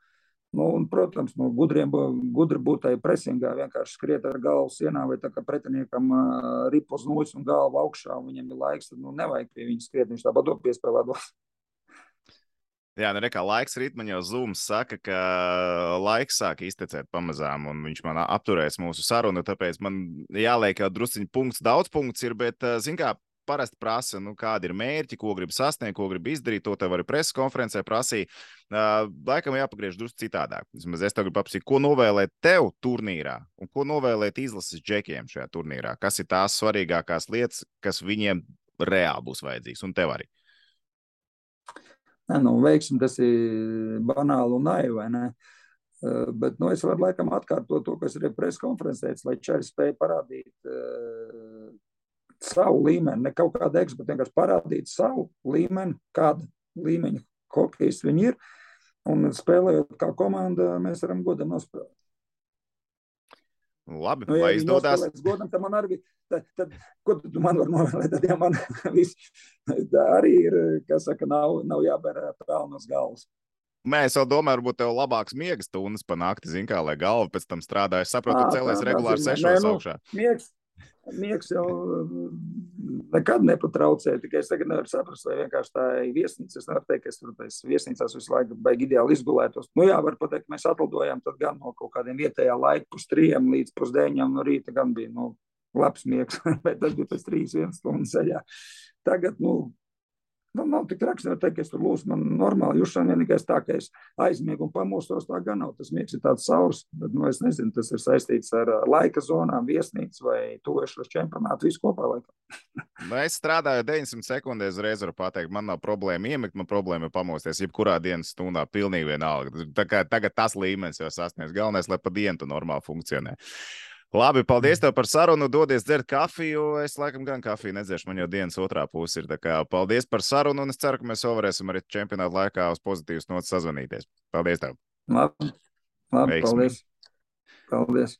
Nu, un, protams, nu, gudriem, gudri būt tajā presingā, vienkārši skriet ar galvu sienā vai tā kā pretiniekam uh, ripu uz nūjas un galvu augšā, un viņam ir laiks, tad nu, nevajag pie viņa skriet, viņš tāpat to piespēlēt. Jā, nu, kā laiks rīt, man jau zūms saka, ka laiks sāk iztecēt pamazām, un viņš man apturēs mūsu sarunu. Tāpēc man jāliek jau drusciņi punkts, daudz punkts ir, bet, zin kā, parasti prasa, nu, kādi ir mērķi, ko grib sasniegt, ko grib izdarīt. To tev arī preses konferencē prasīja. Uh, laikam jāpagriež drusku citādāk. Vismaz es tev gribu paprasīt, ko novēlēt tev turnīrā un ko novēlēt izlases džekiem šajā turnīrā. Kas ir tās svarīgākās lietas, kas viņiem reāli būs vajadzīgas un tev arī? Ne, nu, veiksim, tas ir banāli un naivi? Uh, bet nu, es varu laikam atkārtot to, kas ir preses konferencē, lai Čēlis spēja parādīt uh, savu līmeni, ne kaut kādu eksu, bet vienkārši parādīt savu līmeni, kāda līmeņa hokejs viņi ir. Un spēlējot kā komanda, mēs varam godam nospēlēt. Labi, nu, ja lai izdodas. Godam, tad man arī, tad, tad, ko tu man var novēlēt, tad ja man *laughs* viss arī ir, kas saka, nav, nav jābēr pelnos galvas. Mēs jau domājam, varbūt tev labāks miegas stundas panākti, zin kā, lai galva pēc tam strādā. Es saprotu, ka cēlies regulāri sešos nu, augšā. Miegs, Miegs jau nekad nepatraucēja. Tikai es tagad nevaru saprast, vai vienkārši tā ir viesnīca. Es nevaru teikt, ka es tur tajās viesnīcās visu laiku baigi ideāli izgulētos. Nu jā, var pateikt, mēs atlidojām tad gan no kaut kādiem vietējā laika pus trījiem līdz pusdeņam no rīta gan bija nu, labs miegs, *laughs* bet tas bija pēc trīs vienas stundas ceļā. Tagad, nu, Nu, nav tik traks, nevar teikt, ka es tur lūdzu, man normāli jūšana vienīgais tā, ka es aizmiegu un pamostos, tā gan nav. Tas miegs ir tāds saurs, bet, nu, es nezinu, tas ir saistīts ar laika zonām, viesnīcu vai tojušos čempionātu, visu kopā laikam. *laughs* nu, es strādāju 900 sekundēs, uzreiz varu pateikt, man nav problēma iemigt, man problēma ir pamosties jebkurā dienas stundā, pilnīgi vienalga. Tā kā tagad tas līmenis jau sasniedz. Galvenais, lai pa dienu normāli funkcionē. Labi, paldies tev par sarunu. Dodies dzert kafiju. Es laikam gan kafiju nedzeršu, man jau dienas otrā puse ir. Kā, paldies par sarunu, un es ceru, ka mēs vēl varēsim arī čempionāta laikā uz pozitīvas nots sazvanīties. Paldies tev! Labi, labi paldies! Paldies!